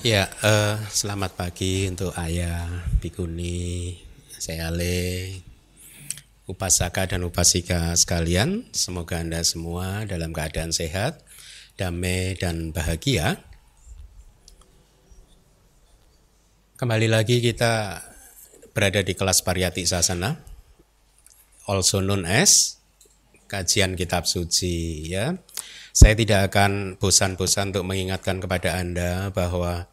Ya, uh, selamat pagi untuk ayah, bikuni, saya Ale, upasaka dan upasika sekalian. Semoga Anda semua dalam keadaan sehat, damai dan bahagia. Kembali lagi kita berada di kelas Pariyati Sasana, also known as kajian kitab suci ya. Saya tidak akan bosan-bosan untuk mengingatkan kepada Anda bahwa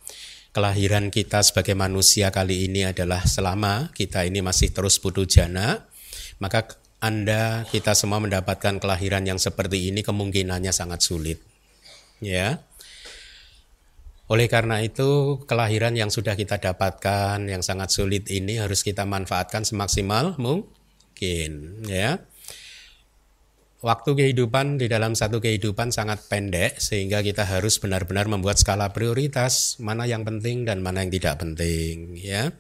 kelahiran kita sebagai manusia kali ini adalah selama kita ini masih terus putu jana, maka Anda kita semua mendapatkan kelahiran yang seperti ini kemungkinannya sangat sulit. Ya. Oleh karena itu, kelahiran yang sudah kita dapatkan yang sangat sulit ini harus kita manfaatkan semaksimal mungkin, ya. Waktu kehidupan di dalam satu kehidupan sangat pendek sehingga kita harus benar-benar membuat skala prioritas mana yang penting dan mana yang tidak penting ya.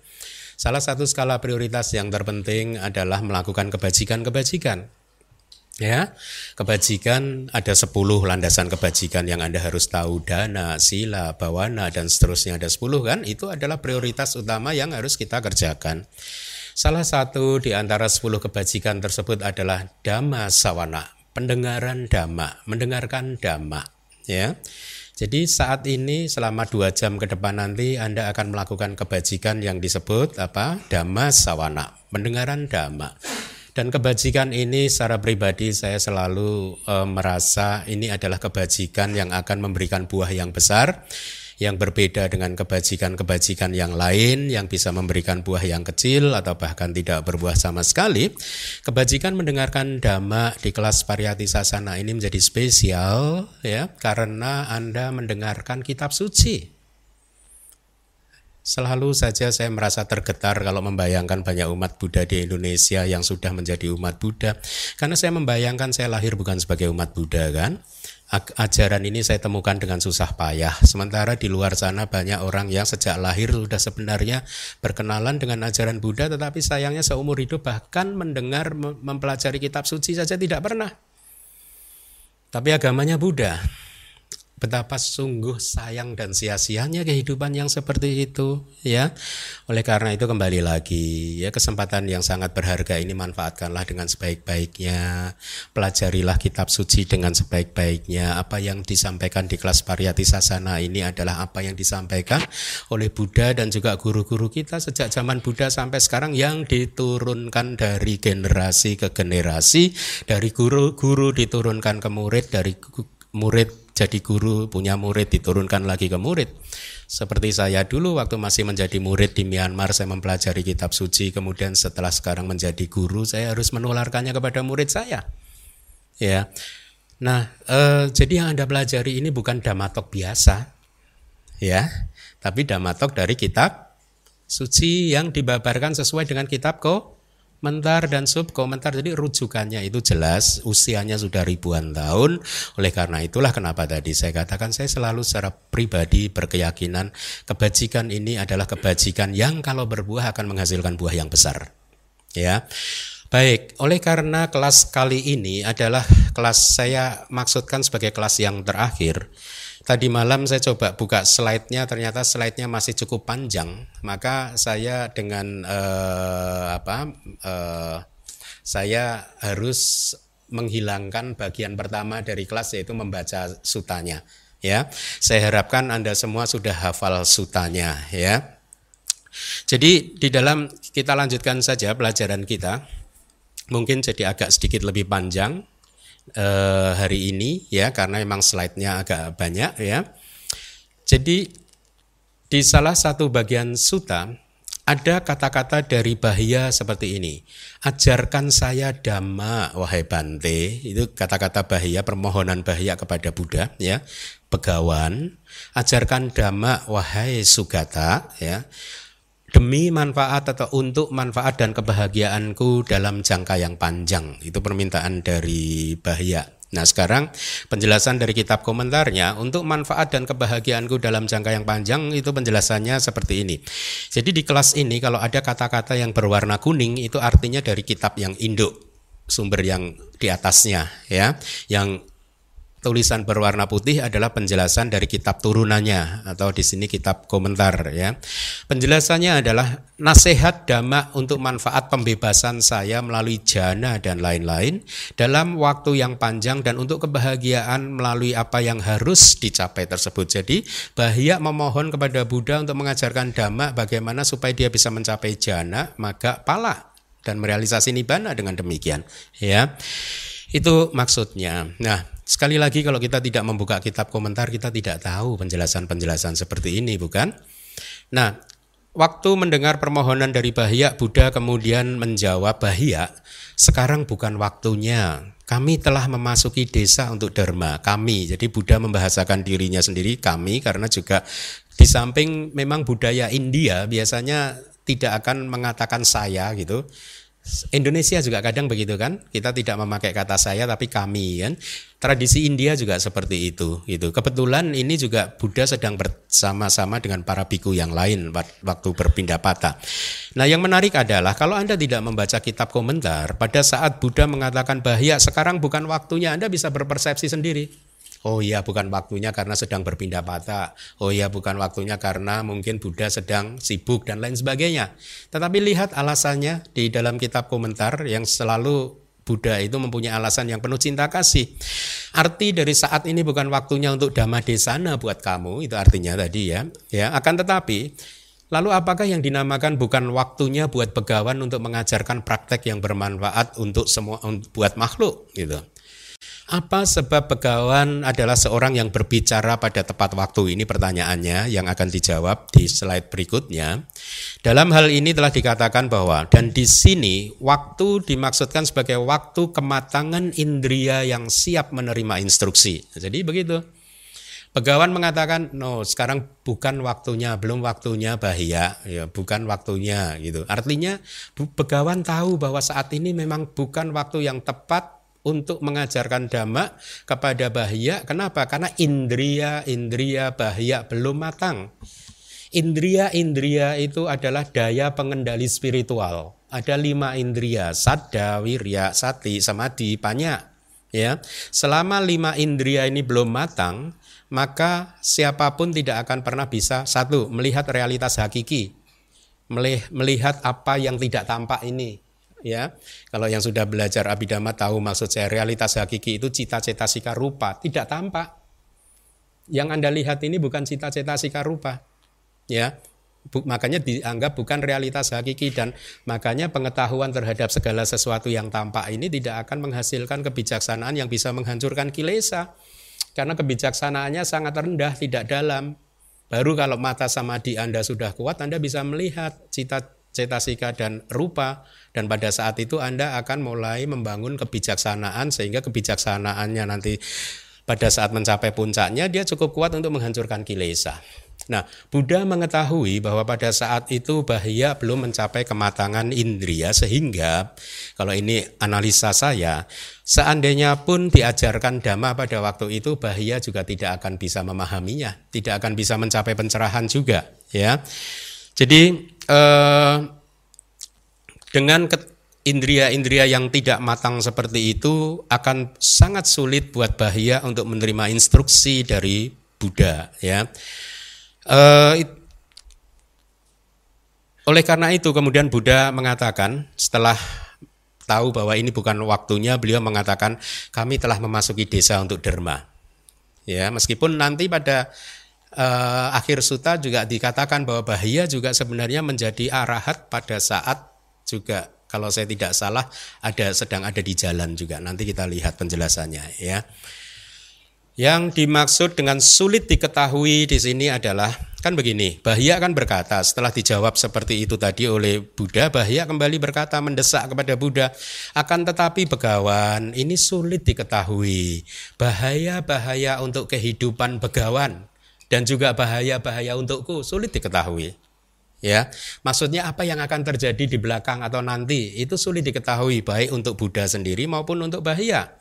Salah satu skala prioritas yang terpenting adalah melakukan kebajikan-kebajikan. Ya, kebajikan ada 10 landasan kebajikan yang Anda harus tahu dana, sila, bawana dan seterusnya ada 10 kan? Itu adalah prioritas utama yang harus kita kerjakan. Salah satu di antara sepuluh kebajikan tersebut adalah dhamma sawana, pendengaran dhamma, mendengarkan dhamma. Ya, jadi saat ini selama dua jam ke depan nanti Anda akan melakukan kebajikan yang disebut apa? Dhamma sawana, pendengaran dhamma. Dan kebajikan ini secara pribadi saya selalu e, merasa ini adalah kebajikan yang akan memberikan buah yang besar yang berbeda dengan kebajikan-kebajikan yang lain yang bisa memberikan buah yang kecil atau bahkan tidak berbuah sama sekali. Kebajikan mendengarkan dhamma di kelas Pariyati Sasana ini menjadi spesial ya karena Anda mendengarkan kitab suci. Selalu saja saya merasa tergetar kalau membayangkan banyak umat Buddha di Indonesia yang sudah menjadi umat Buddha. Karena saya membayangkan saya lahir bukan sebagai umat Buddha kan ajaran ini saya temukan dengan susah payah. Sementara di luar sana banyak orang yang sejak lahir sudah sebenarnya berkenalan dengan ajaran Buddha tetapi sayangnya seumur hidup bahkan mendengar mempelajari kitab suci saja tidak pernah. Tapi agamanya Buddha betapa sungguh sayang dan sia-sianya kehidupan yang seperti itu ya. Oleh karena itu kembali lagi ya kesempatan yang sangat berharga ini manfaatkanlah dengan sebaik-baiknya. Pelajarilah kitab suci dengan sebaik-baiknya. Apa yang disampaikan di kelas Pariyati Sasana ini adalah apa yang disampaikan oleh Buddha dan juga guru-guru kita sejak zaman Buddha sampai sekarang yang diturunkan dari generasi ke generasi dari guru-guru diturunkan ke murid dari murid jadi guru, punya murid, diturunkan lagi ke murid. Seperti saya dulu waktu masih menjadi murid di Myanmar, saya mempelajari kitab suci, kemudian setelah sekarang menjadi guru, saya harus menularkannya kepada murid saya. Ya. Nah, eh, jadi yang Anda pelajari ini bukan damatok biasa. Ya, tapi damatok dari kitab suci yang dibabarkan sesuai dengan kitab kok Mentar dan sub komentar jadi rujukannya itu jelas usianya sudah ribuan tahun. Oleh karena itulah kenapa tadi saya katakan saya selalu secara pribadi berkeyakinan kebajikan ini adalah kebajikan yang kalau berbuah akan menghasilkan buah yang besar. Ya. Baik, oleh karena kelas kali ini adalah kelas saya maksudkan sebagai kelas yang terakhir. Tadi malam saya coba buka slide-nya, ternyata slide-nya masih cukup panjang. Maka saya dengan uh, apa? Uh, saya harus menghilangkan bagian pertama dari kelas yaitu membaca sutanya. Ya, saya harapkan anda semua sudah hafal sutanya. Ya, jadi di dalam kita lanjutkan saja pelajaran kita. Mungkin jadi agak sedikit lebih panjang eh, hari ini ya karena memang slide-nya agak banyak ya. Jadi di salah satu bagian suta ada kata-kata dari bahaya seperti ini. Ajarkan saya dhamma wahai Bante. Itu kata-kata bahaya permohonan bahaya kepada Buddha ya. Begawan, ajarkan dhamma wahai Sugata ya demi manfaat atau untuk manfaat dan kebahagiaanku dalam jangka yang panjang. Itu permintaan dari Bahya. Nah sekarang penjelasan dari kitab komentarnya untuk manfaat dan kebahagiaanku dalam jangka yang panjang itu penjelasannya seperti ini. Jadi di kelas ini kalau ada kata-kata yang berwarna kuning itu artinya dari kitab yang induk sumber yang di atasnya ya yang tulisan berwarna putih adalah penjelasan dari kitab turunannya atau di sini kitab komentar ya. Penjelasannya adalah nasihat dhamma untuk manfaat pembebasan saya melalui jana dan lain-lain dalam waktu yang panjang dan untuk kebahagiaan melalui apa yang harus dicapai tersebut. Jadi Bahia memohon kepada Buddha untuk mengajarkan dhamma bagaimana supaya dia bisa mencapai jana, maka pala dan merealisasi nibbana dengan demikian ya. Itu maksudnya. Nah, Sekali lagi kalau kita tidak membuka kitab komentar kita tidak tahu penjelasan-penjelasan seperti ini bukan? Nah, waktu mendengar permohonan dari Bahia, Buddha kemudian menjawab Bahia, sekarang bukan waktunya. Kami telah memasuki desa untuk dharma. Kami, jadi Buddha membahasakan dirinya sendiri kami karena juga di samping memang budaya India biasanya tidak akan mengatakan saya gitu Indonesia juga kadang begitu kan? Kita tidak memakai kata saya tapi kami kan? Tradisi India juga seperti itu gitu. Kebetulan ini juga Buddha sedang bersama-sama dengan para biku yang lain waktu berpindah patah. Nah yang menarik adalah kalau anda tidak membaca kitab komentar pada saat Buddha mengatakan bahaya sekarang bukan waktunya anda bisa berpersepsi sendiri Oh iya bukan waktunya karena sedang berpindah patah. Oh iya bukan waktunya karena mungkin Buddha sedang sibuk dan lain sebagainya. Tetapi lihat alasannya di dalam kitab komentar yang selalu Buddha itu mempunyai alasan yang penuh cinta kasih. Arti dari saat ini bukan waktunya untuk dhamma desana buat kamu, itu artinya tadi ya. Ya, akan tetapi Lalu apakah yang dinamakan bukan waktunya buat begawan untuk mengajarkan praktek yang bermanfaat untuk semua buat makhluk gitu. Apa sebab begawan adalah seorang yang berbicara pada tepat waktu? Ini pertanyaannya yang akan dijawab di slide berikutnya. Dalam hal ini telah dikatakan bahwa dan di sini waktu dimaksudkan sebagai waktu kematangan indria yang siap menerima instruksi. Jadi begitu. Begawan mengatakan, no, sekarang bukan waktunya, belum waktunya bahaya, ya, bukan waktunya gitu. Artinya, begawan tahu bahwa saat ini memang bukan waktu yang tepat untuk mengajarkan dhamma kepada bahaya. Kenapa? Karena indria-indria bahaya belum matang. Indria-indria itu adalah daya pengendali spiritual. Ada lima indria, sadda, wirya, sati, samadhi, banyak. Ya, selama lima indria ini belum matang, maka siapa pun tidak akan pernah bisa satu melihat realitas hakiki, melihat apa yang tidak tampak ini, ya. Kalau yang sudah belajar abidama tahu maksud saya realitas hakiki itu cita-cita sika rupa, tidak tampak. Yang Anda lihat ini bukan cita-cita sika rupa. Ya. makanya dianggap bukan realitas hakiki dan makanya pengetahuan terhadap segala sesuatu yang tampak ini tidak akan menghasilkan kebijaksanaan yang bisa menghancurkan kilesa. Karena kebijaksanaannya sangat rendah, tidak dalam. Baru kalau mata sama di Anda sudah kuat, Anda bisa melihat cita cetasika dan rupa dan pada saat itu Anda akan mulai membangun kebijaksanaan sehingga kebijaksanaannya nanti pada saat mencapai puncaknya dia cukup kuat untuk menghancurkan kilesa. Nah, Buddha mengetahui bahwa pada saat itu bahaya belum mencapai kematangan indria sehingga kalau ini analisa saya, seandainya pun diajarkan dhamma pada waktu itu bahaya juga tidak akan bisa memahaminya, tidak akan bisa mencapai pencerahan juga, ya. Jadi eh, dengan indria-indria yang tidak matang seperti itu akan sangat sulit buat bahaya untuk menerima instruksi dari Buddha ya. Eh, oleh karena itu kemudian Buddha mengatakan setelah tahu bahwa ini bukan waktunya beliau mengatakan kami telah memasuki desa untuk derma. Ya, meskipun nanti pada uh, akhir suta juga dikatakan bahwa bahaya juga sebenarnya menjadi arahat pada saat juga kalau saya tidak salah ada sedang ada di jalan juga. Nanti kita lihat penjelasannya ya. Yang dimaksud dengan sulit diketahui di sini adalah kan begini, Bahia kan berkata setelah dijawab seperti itu tadi oleh Buddha, Bahia kembali berkata mendesak kepada Buddha, akan tetapi begawan ini sulit diketahui. Bahaya-bahaya untuk kehidupan begawan dan juga bahaya-bahaya untukku sulit diketahui. Ya, maksudnya apa yang akan terjadi di belakang atau nanti itu sulit diketahui baik untuk Buddha sendiri maupun untuk bahaya.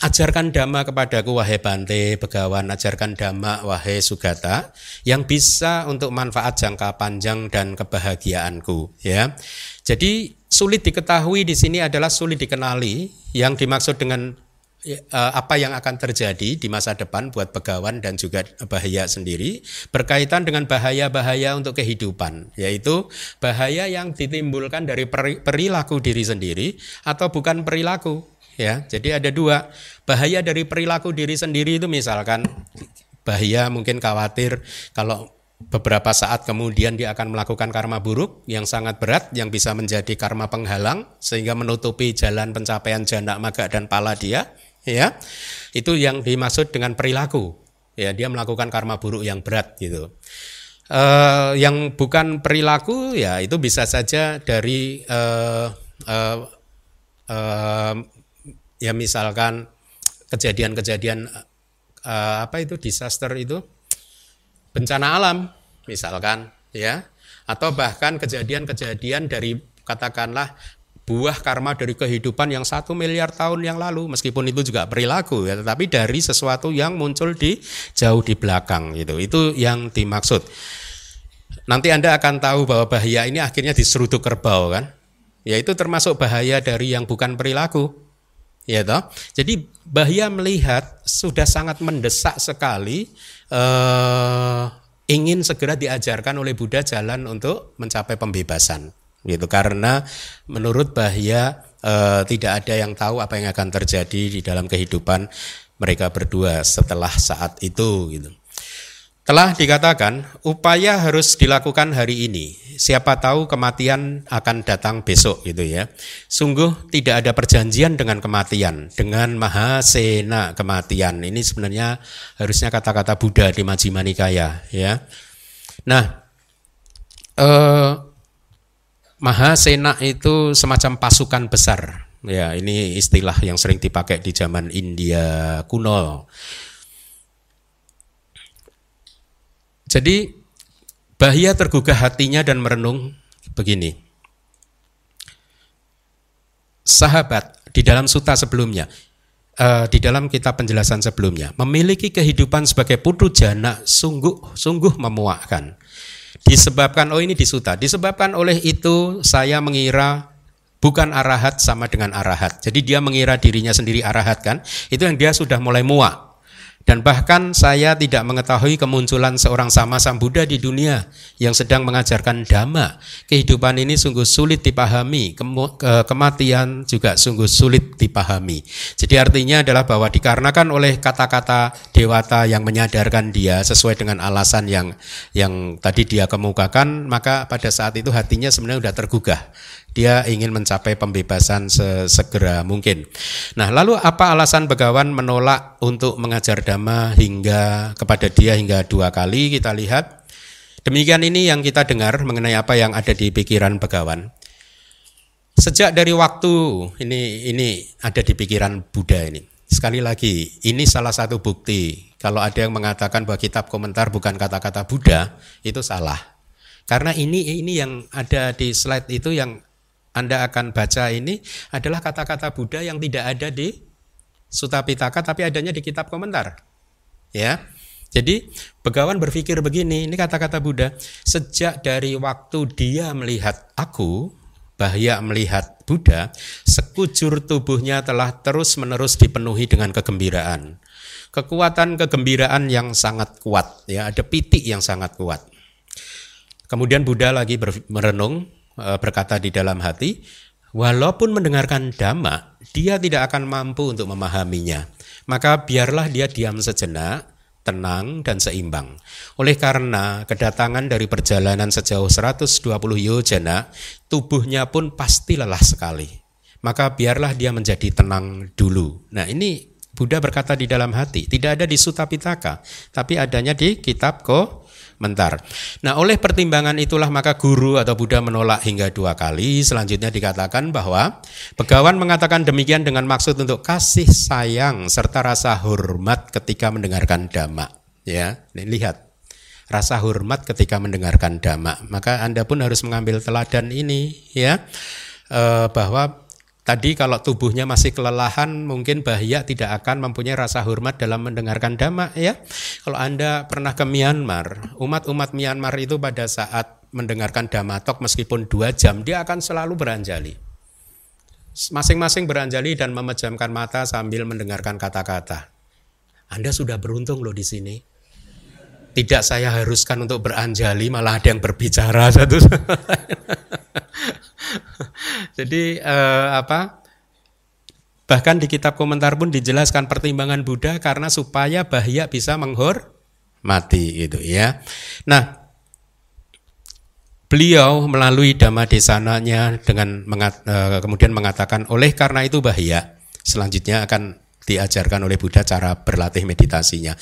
Ajarkan dhamma kepadaku wahai Bante, Begawan, ajarkan dhamma wahai Sugata yang bisa untuk manfaat jangka panjang dan kebahagiaanku, ya. Jadi sulit diketahui di sini adalah sulit dikenali. Yang dimaksud dengan apa yang akan terjadi di masa depan buat pegawan dan juga bahaya sendiri berkaitan dengan bahaya-bahaya untuk kehidupan yaitu bahaya yang ditimbulkan dari perilaku diri sendiri atau bukan perilaku ya. Jadi ada dua bahaya dari perilaku diri sendiri itu misalkan bahaya mungkin khawatir kalau beberapa saat kemudian dia akan melakukan karma buruk yang sangat berat yang bisa menjadi karma penghalang sehingga menutupi jalan pencapaian jana maga dan pala dia ya. Itu yang dimaksud dengan perilaku. Ya dia melakukan karma buruk yang berat gitu. Uh, yang bukan perilaku ya itu bisa saja dari uh, uh, uh, ya misalkan kejadian-kejadian uh, apa itu disaster itu. Bencana alam misalkan ya. Atau bahkan kejadian-kejadian dari katakanlah buah karma dari kehidupan yang satu miliar tahun yang lalu meskipun itu juga perilaku ya tetapi dari sesuatu yang muncul di jauh di belakang gitu. Itu yang dimaksud. Nanti anda akan tahu bahwa bahaya ini akhirnya diseruduk kerbau kan? Ya itu termasuk bahaya dari yang bukan perilaku. Ya toh? Jadi bahaya melihat sudah sangat mendesak sekali eh, ingin segera diajarkan oleh Buddha jalan untuk mencapai pembebasan gitu karena menurut Bahya e, tidak ada yang tahu apa yang akan terjadi di dalam kehidupan mereka berdua setelah saat itu gitu. Telah dikatakan upaya harus dilakukan hari ini. Siapa tahu kematian akan datang besok gitu ya. Sungguh tidak ada perjanjian dengan kematian, dengan mahasena kematian. Ini sebenarnya harusnya kata-kata Buddha di Majjhima Nikaya ya. Nah, eh, Mahasena itu semacam pasukan besar. Ya, ini istilah yang sering dipakai di zaman India kuno. Jadi Bahia tergugah hatinya dan merenung begini. Sahabat di dalam suta sebelumnya, uh, di dalam kitab penjelasan sebelumnya, memiliki kehidupan sebagai putu jana sungguh sungguh memuakkan. Disebabkan, oh ini disuta, disebabkan oleh itu saya mengira bukan arahat sama dengan arahat. Jadi dia mengira dirinya sendiri arahat kan, itu yang dia sudah mulai muak. Dan bahkan saya tidak mengetahui kemunculan seorang sama Sang Buddha di dunia yang sedang mengajarkan dhamma. Kehidupan ini sungguh sulit dipahami, kematian juga sungguh sulit dipahami. Jadi artinya adalah bahwa dikarenakan oleh kata-kata dewata yang menyadarkan dia sesuai dengan alasan yang yang tadi dia kemukakan, maka pada saat itu hatinya sebenarnya sudah tergugah dia ingin mencapai pembebasan sesegera mungkin. Nah, lalu apa alasan Begawan menolak untuk mengajar dhamma hingga kepada dia hingga dua kali? Kita lihat. Demikian ini yang kita dengar mengenai apa yang ada di pikiran Begawan. Sejak dari waktu ini ini ada di pikiran Buddha ini. Sekali lagi, ini salah satu bukti kalau ada yang mengatakan bahwa kitab komentar bukan kata-kata Buddha, itu salah. Karena ini ini yang ada di slide itu yang anda akan baca ini adalah kata-kata Buddha yang tidak ada di Sutta Pitaka tapi adanya di kitab komentar. Ya. Jadi Begawan berpikir begini, ini kata-kata Buddha, sejak dari waktu dia melihat aku, bahaya melihat Buddha, sekujur tubuhnya telah terus-menerus dipenuhi dengan kegembiraan. Kekuatan kegembiraan yang sangat kuat, ya, ada pitik yang sangat kuat. Kemudian Buddha lagi merenung, berkata di dalam hati, walaupun mendengarkan dhamma, dia tidak akan mampu untuk memahaminya. Maka biarlah dia diam sejenak, tenang dan seimbang. Oleh karena kedatangan dari perjalanan sejauh 120 yojana, tubuhnya pun pasti lelah sekali. Maka biarlah dia menjadi tenang dulu. Nah, ini Buddha berkata di dalam hati, tidak ada di Sutta Pitaka, tapi adanya di kitab Ko mentar. Nah, oleh pertimbangan itulah maka guru atau Buddha menolak hingga dua kali. Selanjutnya dikatakan bahwa Begawan mengatakan demikian dengan maksud untuk kasih sayang serta rasa hormat ketika mendengarkan dhamma. Ya, ini lihat rasa hormat ketika mendengarkan dhamma. Maka Anda pun harus mengambil teladan ini ya eh, bahwa Tadi kalau tubuhnya masih kelelahan mungkin bahaya tidak akan mempunyai rasa hormat dalam mendengarkan dhamma ya. Kalau Anda pernah ke Myanmar, umat-umat Myanmar itu pada saat mendengarkan dhamma tok meskipun dua jam dia akan selalu beranjali. masing-masing beranjali dan memejamkan mata sambil mendengarkan kata-kata. Anda sudah beruntung loh di sini. Tidak saya haruskan untuk beranjali, malah ada yang berbicara satu. Jadi eh, apa? Bahkan di kitab komentar pun dijelaskan pertimbangan Buddha karena supaya bahaya bisa menghormati gitu ya. Nah, Beliau melalui dhamma desananya dengan mengat, uh, kemudian mengatakan oleh karena itu bahaya. Selanjutnya akan diajarkan oleh Buddha cara berlatih meditasinya.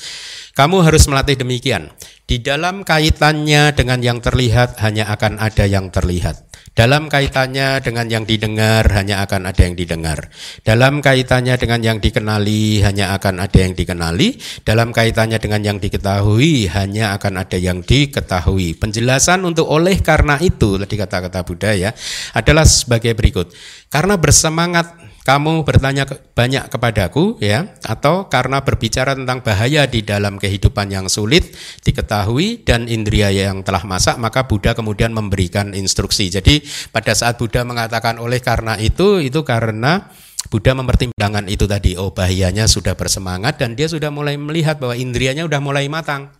Kamu harus melatih demikian. Di dalam kaitannya dengan yang terlihat hanya akan ada yang terlihat. Dalam kaitannya dengan yang didengar hanya akan ada yang didengar. Dalam kaitannya dengan yang dikenali hanya akan ada yang dikenali. Dalam kaitannya dengan yang diketahui hanya akan ada yang diketahui. Penjelasan untuk oleh karena itu tadi kata-kata Buddha ya adalah sebagai berikut. Karena bersemangat kamu bertanya banyak kepadaku ya atau karena berbicara tentang bahaya di dalam kehidupan yang sulit diketahui dan indria yang telah masak maka Buddha kemudian memberikan instruksi. Jadi pada saat Buddha mengatakan oleh karena itu itu karena Buddha mempertimbangkan itu tadi oh bahayanya sudah bersemangat dan dia sudah mulai melihat bahwa indrianya sudah mulai matang.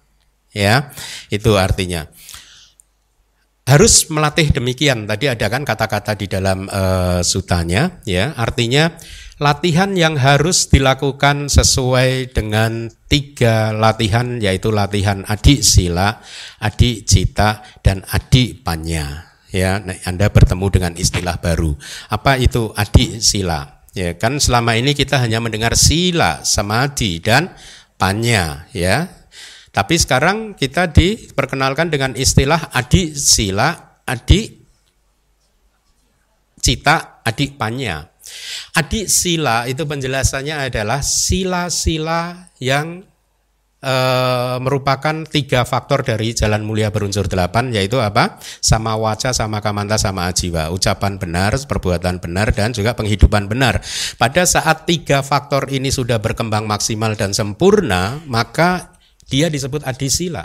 Ya, itu artinya harus melatih demikian. Tadi ada kan kata-kata di dalam uh, sutanya, ya. Artinya latihan yang harus dilakukan sesuai dengan tiga latihan, yaitu latihan adik sila, adik cita, dan adik panya. Ya, nah, Anda bertemu dengan istilah baru. Apa itu adik sila? Ya, kan selama ini kita hanya mendengar sila, samadhi, dan panya, ya tapi sekarang kita diperkenalkan dengan istilah adik sila, adik cita, adik panya. Adik sila itu penjelasannya adalah sila-sila yang e, merupakan tiga faktor dari jalan mulia berunsur delapan yaitu apa? Sama waca, sama kamanta, sama ajiwa. Ucapan benar, perbuatan benar dan juga penghidupan benar. Pada saat tiga faktor ini sudah berkembang maksimal dan sempurna, maka dia disebut adisila.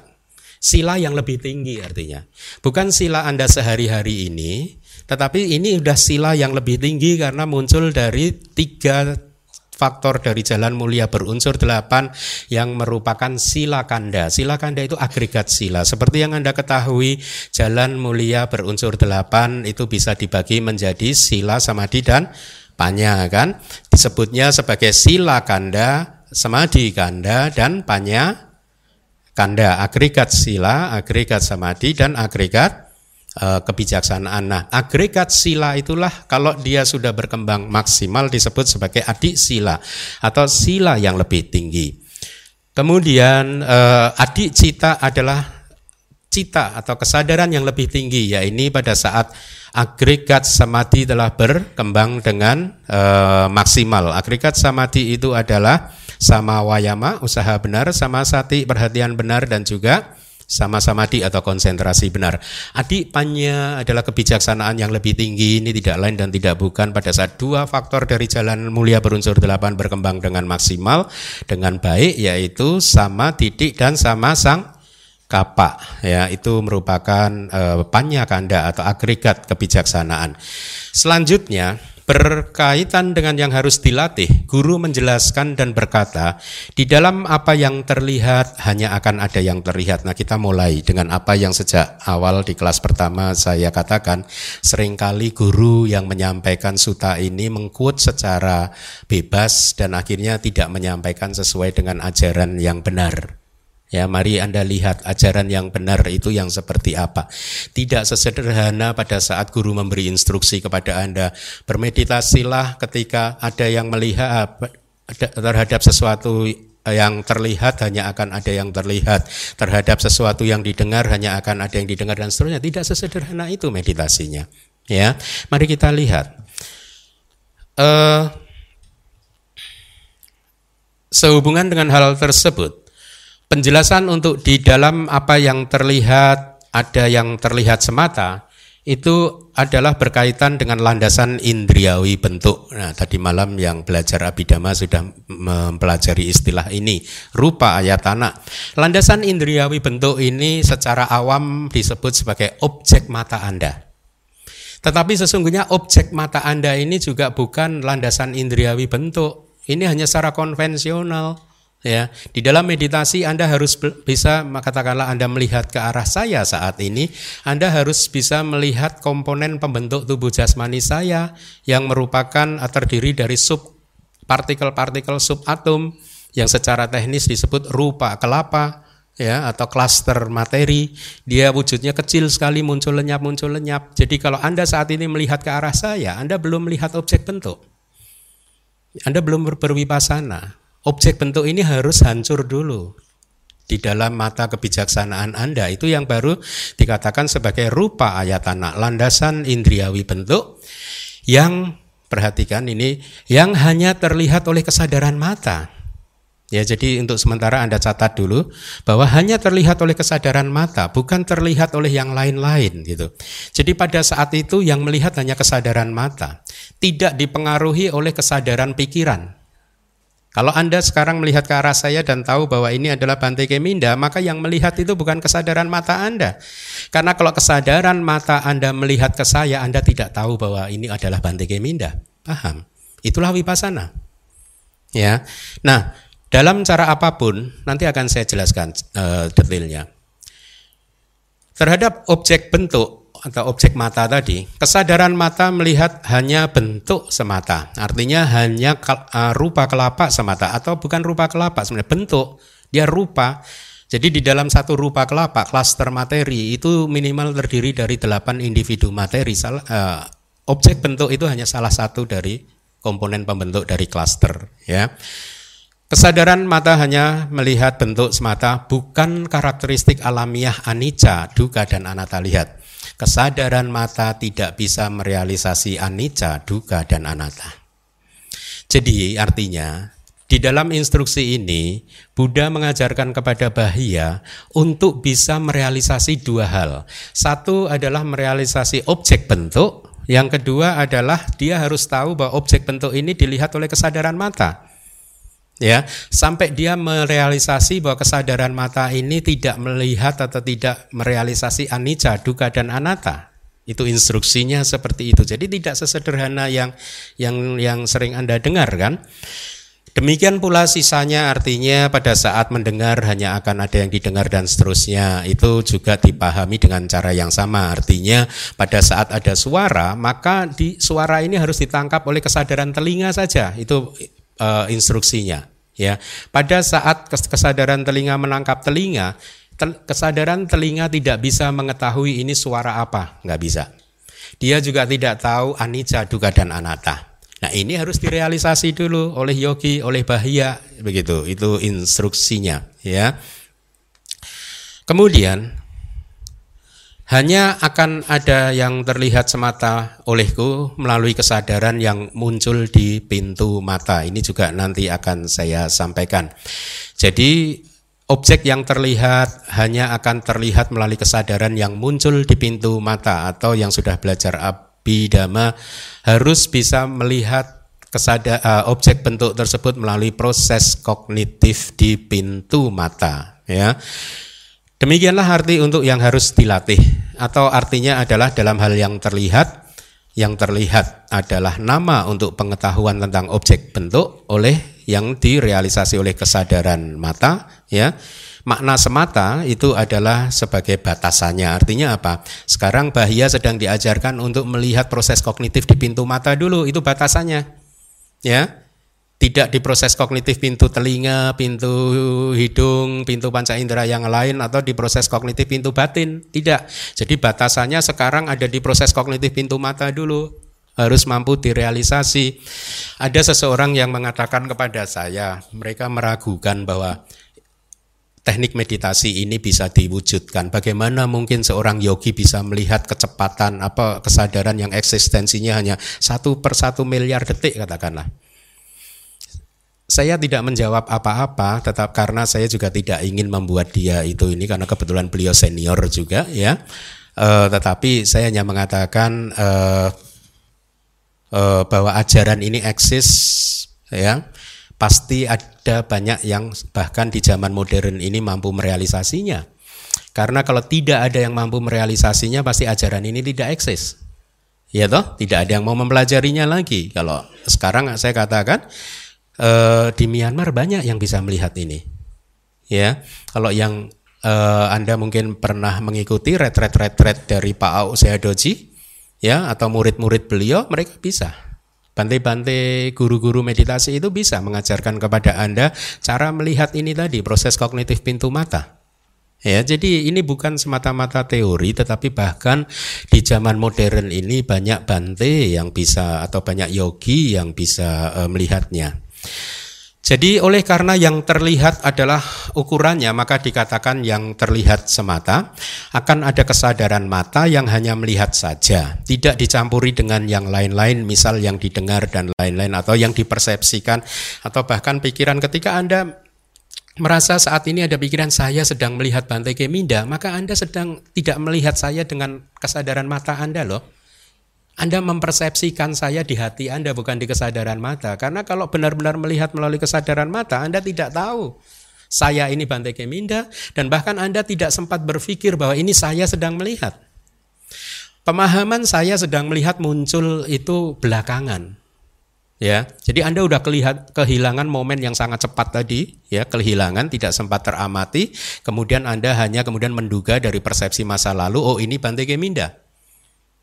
Sila yang lebih tinggi artinya. Bukan sila Anda sehari-hari ini, tetapi ini sudah sila yang lebih tinggi karena muncul dari tiga faktor dari jalan mulia berunsur delapan yang merupakan sila kanda. Sila kanda itu agregat sila. Seperti yang Anda ketahui, jalan mulia berunsur delapan itu bisa dibagi menjadi sila, samadhi, dan panya kan. Disebutnya sebagai sila kanda, samadhi kanda, dan panya kanda agregat sila, agregat samadhi dan agregat e, kebijaksanaan. Nah, agregat sila itulah kalau dia sudah berkembang maksimal disebut sebagai adik sila atau sila yang lebih tinggi. Kemudian e, adik cita adalah cita atau kesadaran yang lebih tinggi ya ini pada saat agregat samadhi telah berkembang dengan e, maksimal. Agregat samadhi itu adalah sama wayama usaha benar, sama sati perhatian benar dan juga sama samadhi atau konsentrasi benar. Adipannya adalah kebijaksanaan yang lebih tinggi, ini tidak lain dan tidak bukan pada saat dua faktor dari jalan mulia berunsur delapan berkembang dengan maksimal, dengan baik, yaitu sama titik dan sama sang kapak. Ya, itu merupakan eh, panya kanda atau agregat kebijaksanaan. Selanjutnya, Berkaitan dengan yang harus dilatih, guru menjelaskan dan berkata, di dalam apa yang terlihat hanya akan ada yang terlihat. Nah, kita mulai dengan apa yang sejak awal di kelas pertama saya katakan, sering kali guru yang menyampaikan suta ini mengkut secara bebas dan akhirnya tidak menyampaikan sesuai dengan ajaran yang benar. Ya, mari Anda lihat ajaran yang benar itu yang seperti apa. Tidak sesederhana pada saat guru memberi instruksi kepada Anda. Bermeditasilah ketika ada yang melihat terhadap sesuatu yang terlihat hanya akan ada yang terlihat. Terhadap sesuatu yang didengar hanya akan ada yang didengar dan seterusnya. Tidak sesederhana itu meditasinya. Ya, mari kita lihat. Uh, sehubungan dengan hal tersebut, penjelasan untuk di dalam apa yang terlihat ada yang terlihat semata itu adalah berkaitan dengan landasan indriawi bentuk. Nah, tadi malam yang belajar abidama sudah mempelajari istilah ini, rupa ayatana. Landasan indriawi bentuk ini secara awam disebut sebagai objek mata Anda. Tetapi sesungguhnya objek mata Anda ini juga bukan landasan indriawi bentuk. Ini hanya secara konvensional. Ya, di dalam meditasi Anda harus bisa katakanlah Anda melihat ke arah saya saat ini, Anda harus bisa melihat komponen pembentuk tubuh jasmani saya yang merupakan terdiri dari sub partikel-partikel subatom yang secara teknis disebut rupa kelapa ya atau klaster materi. Dia wujudnya kecil sekali muncul lenyap muncul lenyap. Jadi kalau anda saat ini melihat ke arah saya anda belum melihat objek bentuk. Anda belum berwipasana objek bentuk ini harus hancur dulu di dalam mata kebijaksanaan anda itu yang baru dikatakan sebagai rupa ayatana landasan indriawi bentuk yang perhatikan ini yang hanya terlihat oleh kesadaran mata Ya, jadi untuk sementara Anda catat dulu bahwa hanya terlihat oleh kesadaran mata, bukan terlihat oleh yang lain-lain gitu. Jadi pada saat itu yang melihat hanya kesadaran mata, tidak dipengaruhi oleh kesadaran pikiran. Kalau Anda sekarang melihat ke arah saya dan tahu bahwa ini adalah Bante Keminda, maka yang melihat itu bukan kesadaran mata Anda. Karena kalau kesadaran mata Anda melihat ke saya, Anda tidak tahu bahwa ini adalah Bante Keminda. Paham? Itulah wipasana. Ya. Nah, dalam cara apa pun, nanti akan saya jelaskan uh, detailnya. Terhadap objek bentuk atau objek mata tadi, kesadaran mata melihat hanya bentuk semata. Artinya hanya uh, rupa kelapa semata atau bukan rupa kelapa sebenarnya bentuk, dia rupa. Jadi di dalam satu rupa kelapa, klaster materi itu minimal terdiri dari delapan individu materi. uh, objek bentuk itu hanya salah satu dari komponen pembentuk dari klaster, ya. Kesadaran mata hanya melihat bentuk semata, bukan karakteristik alamiah anicca, duka dan anatta. Lihat, kesadaran mata tidak bisa merealisasi anicca, duka dan anatta. Jadi artinya di dalam instruksi ini Buddha mengajarkan kepada Bahia untuk bisa merealisasi dua hal. Satu adalah merealisasi objek bentuk, yang kedua adalah dia harus tahu bahwa objek bentuk ini dilihat oleh kesadaran mata ya sampai dia merealisasi bahwa kesadaran mata ini tidak melihat atau tidak merealisasi anicca, duka dan anatta. Itu instruksinya seperti itu. Jadi tidak sesederhana yang yang yang sering Anda dengar kan. Demikian pula sisanya artinya pada saat mendengar hanya akan ada yang didengar dan seterusnya. Itu juga dipahami dengan cara yang sama. Artinya pada saat ada suara, maka di suara ini harus ditangkap oleh kesadaran telinga saja. Itu uh, instruksinya ya. Pada saat kesadaran telinga menangkap telinga tel, kesadaran telinga tidak bisa mengetahui ini suara apa. Nggak bisa. Dia juga tidak tahu anicca duga dan anatta. Nah ini harus direalisasi dulu oleh yogi oleh bahia begitu. Itu instruksinya ya. Kemudian hanya akan ada yang terlihat semata olehku melalui kesadaran yang muncul di pintu mata. Ini juga nanti akan saya sampaikan. Jadi objek yang terlihat hanya akan terlihat melalui kesadaran yang muncul di pintu mata atau yang sudah belajar abidama harus bisa melihat kesada, uh, objek bentuk tersebut melalui proses kognitif di pintu mata ya. Demikianlah arti untuk yang harus dilatih atau artinya adalah dalam hal yang terlihat yang terlihat adalah nama untuk pengetahuan tentang objek bentuk oleh yang direalisasi oleh kesadaran mata ya. Makna semata itu adalah sebagai batasannya. Artinya apa? Sekarang bahia sedang diajarkan untuk melihat proses kognitif di pintu mata dulu. Itu batasannya ya tidak diproses kognitif pintu telinga, pintu hidung, pintu panca indera yang lain atau diproses kognitif pintu batin. Tidak. Jadi batasannya sekarang ada di proses kognitif pintu mata dulu. Harus mampu direalisasi. Ada seseorang yang mengatakan kepada saya, mereka meragukan bahwa teknik meditasi ini bisa diwujudkan. Bagaimana mungkin seorang yogi bisa melihat kecepatan apa kesadaran yang eksistensinya hanya satu per satu miliar detik katakanlah saya tidak menjawab apa-apa tetap karena saya juga tidak ingin membuat dia itu ini karena kebetulan beliau senior juga ya. Uh, tetapi saya hanya mengatakan uh, uh, bahwa ajaran ini eksis ya. Pasti ada banyak yang bahkan di zaman modern ini mampu merealisasinya. Karena kalau tidak ada yang mampu merealisasinya pasti ajaran ini tidak eksis. Ya toh, tidak ada yang mau mempelajarinya lagi. Kalau sekarang saya katakan eh, di Myanmar banyak yang bisa melihat ini. Ya, kalau yang eh, Anda mungkin pernah mengikuti retret-retret dari Pak Au Seadoji, ya atau murid-murid beliau, mereka bisa. Bantai-bantai guru-guru meditasi itu bisa mengajarkan kepada Anda cara melihat ini tadi, proses kognitif pintu mata. Ya, jadi ini bukan semata-mata teori, tetapi bahkan di zaman modern ini banyak bante yang bisa atau banyak yogi yang bisa uh, melihatnya. Jadi oleh karena yang terlihat adalah ukurannya, maka dikatakan yang terlihat semata akan ada kesadaran mata yang hanya melihat saja, tidak dicampuri dengan yang lain-lain, misal yang didengar dan lain-lain atau yang dipersepsikan atau bahkan pikiran ketika Anda merasa saat ini ada pikiran saya sedang melihat Bantai Keminda, maka Anda sedang tidak melihat saya dengan kesadaran mata Anda loh. Anda mempersepsikan saya di hati Anda bukan di kesadaran mata. Karena kalau benar-benar melihat melalui kesadaran mata, Anda tidak tahu saya ini Bantai Keminda dan bahkan Anda tidak sempat berpikir bahwa ini saya sedang melihat. Pemahaman saya sedang melihat muncul itu belakangan ya. Jadi Anda udah kelihat kehilangan momen yang sangat cepat tadi, ya, kehilangan tidak sempat teramati, kemudian Anda hanya kemudian menduga dari persepsi masa lalu, oh ini Bante Geminda.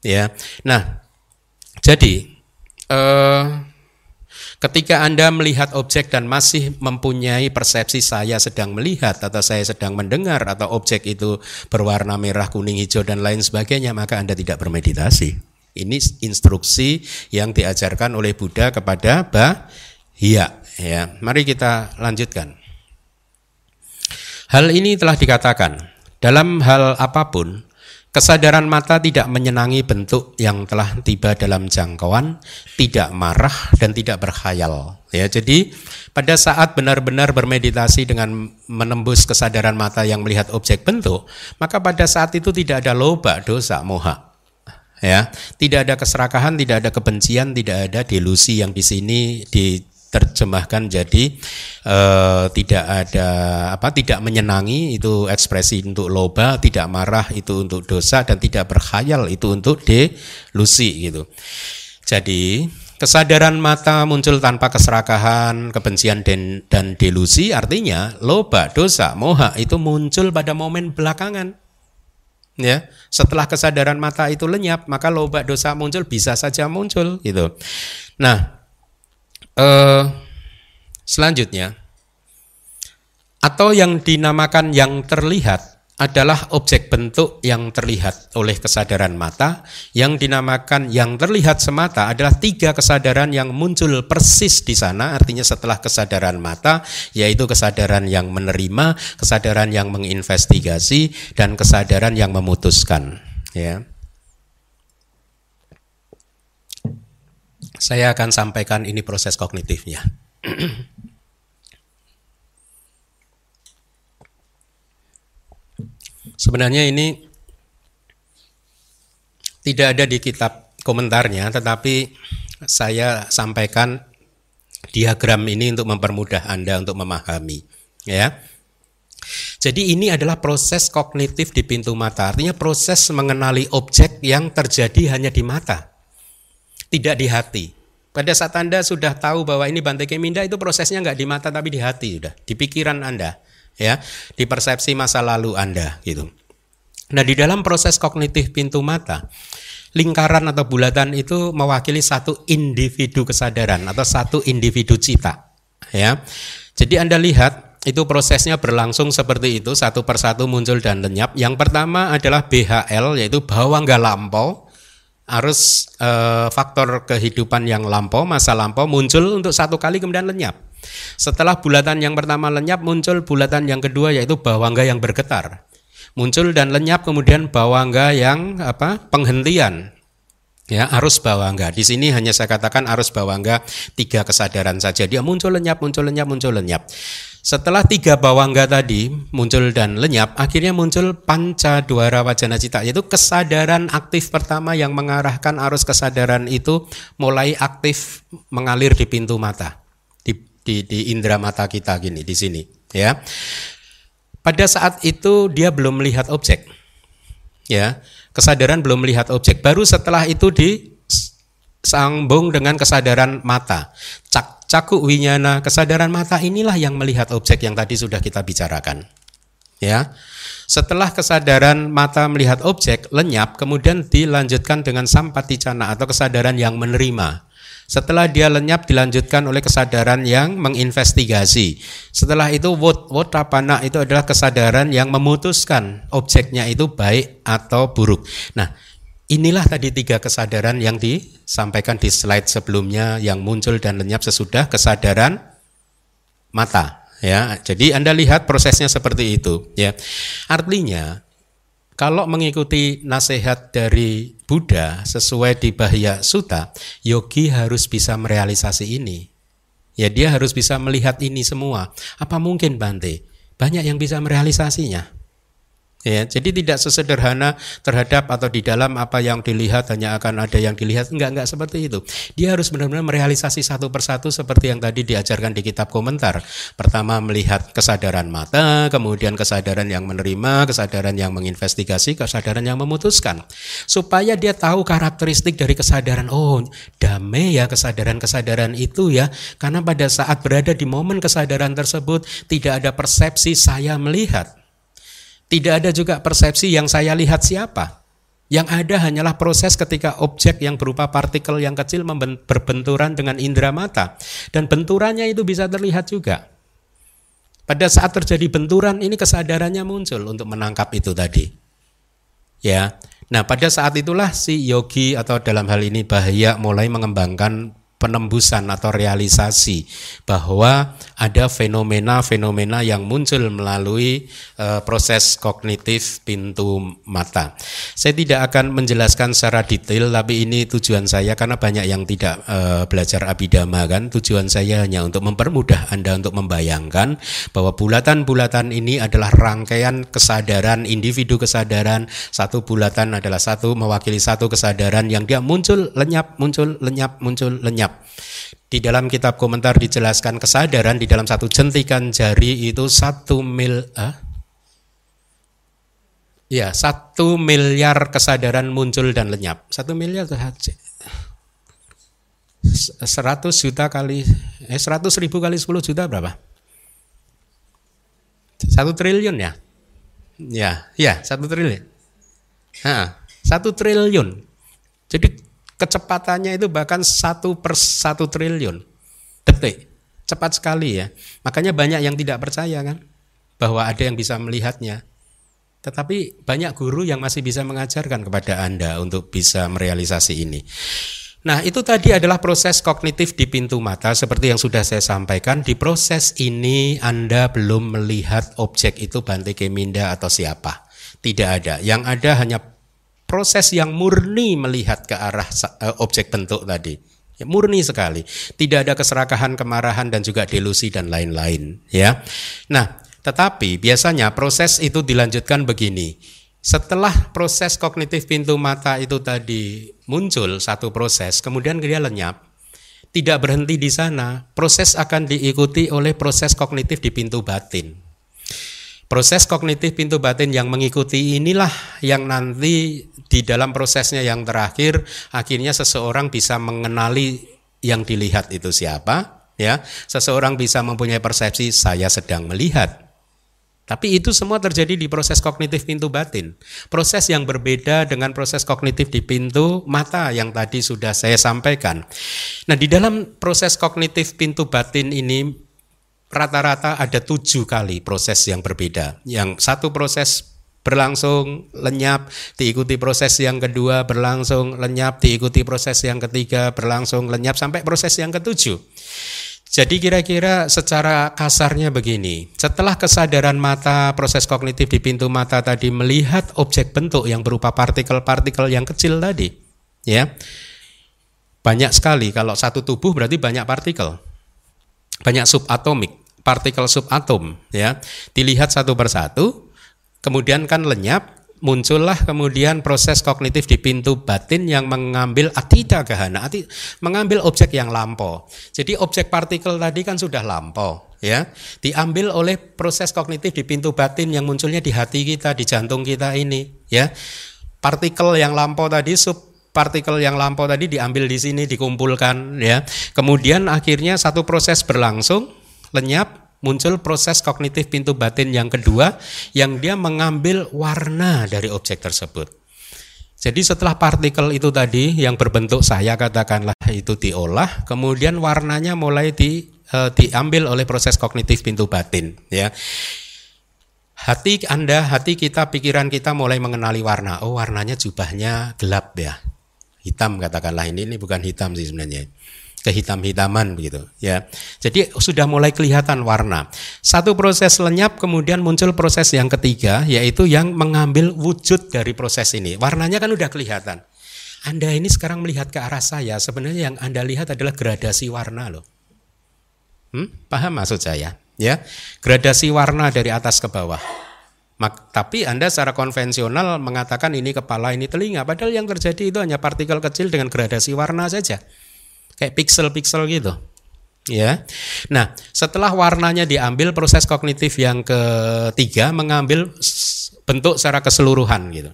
Ya. Nah, jadi eh, Ketika Anda melihat objek dan masih mempunyai persepsi saya sedang melihat atau saya sedang mendengar atau objek itu berwarna merah, kuning, hijau dan lain sebagainya, maka Anda tidak bermeditasi. Ini instruksi yang diajarkan oleh Buddha kepada Bahia. Ya, mari kita lanjutkan. Hal ini telah dikatakan dalam hal apa pun Kesadaran mata tidak menyenangi bentuk yang telah tiba dalam jangkauan, tidak marah dan tidak berkhayal. Ya, jadi pada saat benar-benar bermeditasi dengan menembus kesadaran mata yang melihat objek bentuk, maka pada saat itu tidak ada loba, dosa, moha ya tidak ada keserakahan tidak ada kebencian tidak ada delusi yang di sini diterjemahkan jadi eh, tidak ada apa tidak menyenangi itu ekspresi untuk loba tidak marah itu untuk dosa dan tidak berkhayal itu untuk delusi gitu. Jadi Kesadaran mata muncul tanpa keserakahan, kebencian dan, dan delusi artinya loba, dosa, moha itu muncul pada momen belakangan. Ya setelah kesadaran mata itu lenyap maka loba dosa muncul bisa saja muncul gitu. Nah eh, selanjutnya atau yang dinamakan yang terlihat adalah objek bentuk yang terlihat oleh kesadaran mata. Yang dinamakan yang terlihat semata adalah tiga kesadaran yang muncul persis di sana, artinya setelah kesadaran mata, yaitu kesadaran yang menerima, kesadaran yang menginvestigasi, dan kesadaran yang memutuskan. Ya. Saya akan sampaikan ini proses kognitifnya. Sebenarnya ini tidak ada di kitab komentarnya, tetapi saya sampaikan diagram ini untuk mempermudah Anda untuk memahami, ya. Jadi ini adalah proses kognitif di pintu mata, artinya proses mengenali objek yang terjadi hanya di mata, tidak di hati. Pada saat Anda sudah tahu bahwa ini Bante Keminda itu prosesnya nggak di mata tapi di hati, sudah di pikiran Anda ya di persepsi masa lalu Anda gitu. Nah, di dalam proses kognitif pintu mata, lingkaran atau bulatan itu mewakili satu individu kesadaran atau satu individu cita, ya. Jadi Anda lihat itu prosesnya berlangsung seperti itu satu persatu muncul dan lenyap. Yang pertama adalah BHL yaitu bahwa nggak lampau arus eh, faktor kehidupan yang lampau masa lampau muncul untuk satu kali kemudian lenyap. Setelah bulatan yang pertama lenyap muncul bulatan yang kedua yaitu bawangga yang bergetar. Muncul dan lenyap kemudian bawangga yang apa? penghentian. Ya, arus bawangga. Di sini hanya saya katakan arus bawangga tiga kesadaran saja. Dia muncul lenyap, muncul lenyap, muncul lenyap. Setelah tiga bawangga tadi muncul dan lenyap, akhirnya muncul panca duara wajana cita, yaitu kesadaran aktif pertama yang mengarahkan arus kesadaran itu mulai aktif mengalir di pintu mata di, di indera mata kita gini di sini ya. Pada saat itu dia belum melihat objek. Ya, kesadaran belum melihat objek. Baru setelah itu di sambung dengan kesadaran mata. Cak, caku winyana, kesadaran mata inilah yang melihat objek yang tadi sudah kita bicarakan. Ya. Setelah kesadaran mata melihat objek lenyap, kemudian dilanjutkan dengan sampaticana atau kesadaran yang menerima. Setelah dia lenyap dilanjutkan oleh kesadaran yang menginvestigasi. Setelah itu wotapana itu adalah kesadaran yang memutuskan objeknya itu baik atau buruk. Nah, inilah tadi tiga kesadaran yang disampaikan di slide sebelumnya yang muncul dan lenyap sesudah kesadaran mata ya. Jadi Anda lihat prosesnya seperti itu ya. Artinya kalau mengikuti nasihat dari Buddha sesuai di Bahya Sutta, yogi harus bisa merealisasi ini. Ya dia harus bisa melihat ini semua. Apa mungkin Bante? Banyak yang bisa merealisasinya. Ya, jadi tidak sesederhana terhadap atau di dalam apa yang dilihat hanya akan ada yang dilihat enggak enggak seperti itu. Dia harus benar-benar merealisasi satu persatu seperti yang tadi diajarkan di kitab komentar. Pertama melihat kesadaran mata, kemudian kesadaran yang menerima, kesadaran yang menginvestigasi, kesadaran yang memutuskan. Supaya dia tahu karakteristik dari kesadaran. Oh, damai ya kesadaran-kesadaran itu ya. Karena pada saat berada di momen kesadaran tersebut tidak ada persepsi saya melihat tidak ada juga persepsi yang saya lihat siapa. Yang ada hanyalah proses ketika objek yang berupa partikel yang kecil berbenturan dengan indera mata. Dan benturannya itu bisa terlihat juga. Pada saat terjadi benturan ini kesadarannya muncul untuk menangkap itu tadi. Ya. Nah, pada saat itulah si yogi atau dalam hal ini bahaya mulai mengembangkan penembusan atau realisasi bahwa ada fenomena-fenomena yang muncul melalui uh, proses kognitif pintu mata. Saya tidak akan menjelaskan secara detail tapi ini tujuan saya karena banyak yang tidak uh, belajar abidama kan. Tujuan saya hanya untuk mempermudah Anda untuk membayangkan bahwa bulatan-bulatan ini adalah rangkaian kesadaran individu kesadaran. Satu bulatan adalah satu mewakili satu kesadaran yang dia muncul lenyap, muncul lenyap, muncul lenyap di dalam kitab komentar dijelaskan kesadaran di dalam satu jentikan jari itu satu mil, ah? ya satu miliar kesadaran muncul dan lenyap. Satu miliar seratus juta kali, eh seratus ribu kali sepuluh juta berapa? Satu triliun ya? Ya, ya satu triliun. Nah, satu triliun. Jadi kecepatannya itu bahkan satu per satu triliun detik. Cepat sekali ya. Makanya banyak yang tidak percaya kan bahwa ada yang bisa melihatnya. Tetapi banyak guru yang masih bisa mengajarkan kepada Anda untuk bisa merealisasi ini. Nah, itu tadi adalah proses kognitif di pintu mata seperti yang sudah saya sampaikan. Di proses ini Anda belum melihat objek itu Bante Keminda atau siapa. Tidak ada. Yang ada hanya proses yang murni melihat ke arah uh, objek bentuk tadi. Ya, murni sekali. Tidak ada keserakahan, kemarahan dan juga delusi dan lain-lain, ya. Nah, tetapi biasanya proses itu dilanjutkan begini. Setelah proses kognitif pintu mata itu tadi muncul satu proses, kemudian dia lenyap, tidak berhenti di sana. Proses akan diikuti oleh proses kognitif di pintu batin. Proses kognitif pintu batin yang mengikuti inilah yang nanti di dalam prosesnya yang terakhir akhirnya seseorang bisa mengenali yang dilihat itu siapa, ya. Seseorang bisa mempunyai persepsi saya sedang melihat. Tapi itu semua terjadi di proses kognitif pintu batin. Proses yang berbeda dengan proses kognitif di pintu mata yang tadi sudah saya sampaikan. Nah, di dalam proses kognitif pintu batin ini rata-rata ada tujuh kali proses yang berbeda. Yang satu proses berlangsung lenyap, diikuti proses yang kedua berlangsung lenyap, diikuti proses yang ketiga berlangsung lenyap sampai proses yang ketujuh. Jadi kira-kira secara kasarnya begini, setelah kesadaran mata, proses kognitif di pintu mata tadi melihat objek bentuk yang berupa partikel-partikel yang kecil tadi, ya. Banyak sekali kalau satu tubuh berarti banyak partikel. Banyak subatomik partikel subatom ya. Dilihat satu persatu kemudian kan lenyap muncullah kemudian proses kognitif di pintu batin yang mengambil atida gahana. Ati, mengambil objek yang lampau. Jadi objek partikel tadi kan sudah lampau ya. Diambil oleh proses kognitif di pintu batin yang munculnya di hati kita di jantung kita ini ya. Partikel yang lampau tadi sub partikel yang lampau tadi diambil di sini dikumpulkan ya. Kemudian akhirnya satu proses berlangsung lenyap muncul proses kognitif pintu batin yang kedua yang dia mengambil warna dari objek tersebut. Jadi setelah partikel itu tadi yang berbentuk saya katakanlah itu diolah, kemudian warnanya mulai di, e, diambil oleh proses kognitif pintu batin ya. Hati Anda, hati kita, pikiran kita mulai mengenali warna. Oh, warnanya jubahnya gelap ya. Hitam katakanlah ini ini bukan hitam sih sebenarnya kehitam-hitaman begitu ya. Jadi sudah mulai kelihatan warna. Satu proses lenyap kemudian muncul proses yang ketiga yaitu yang mengambil wujud dari proses ini. Warnanya kan udah kelihatan. Anda ini sekarang melihat ke arah saya, sebenarnya yang Anda lihat adalah gradasi warna loh. Hmm? Paham maksud saya? Ya, gradasi warna dari atas ke bawah. Mak, tapi Anda secara konvensional mengatakan ini kepala, ini telinga, padahal yang terjadi itu hanya partikel kecil dengan gradasi warna saja kayak pixel-pixel gitu. Ya. Nah, setelah warnanya diambil proses kognitif yang ketiga mengambil bentuk secara keseluruhan gitu.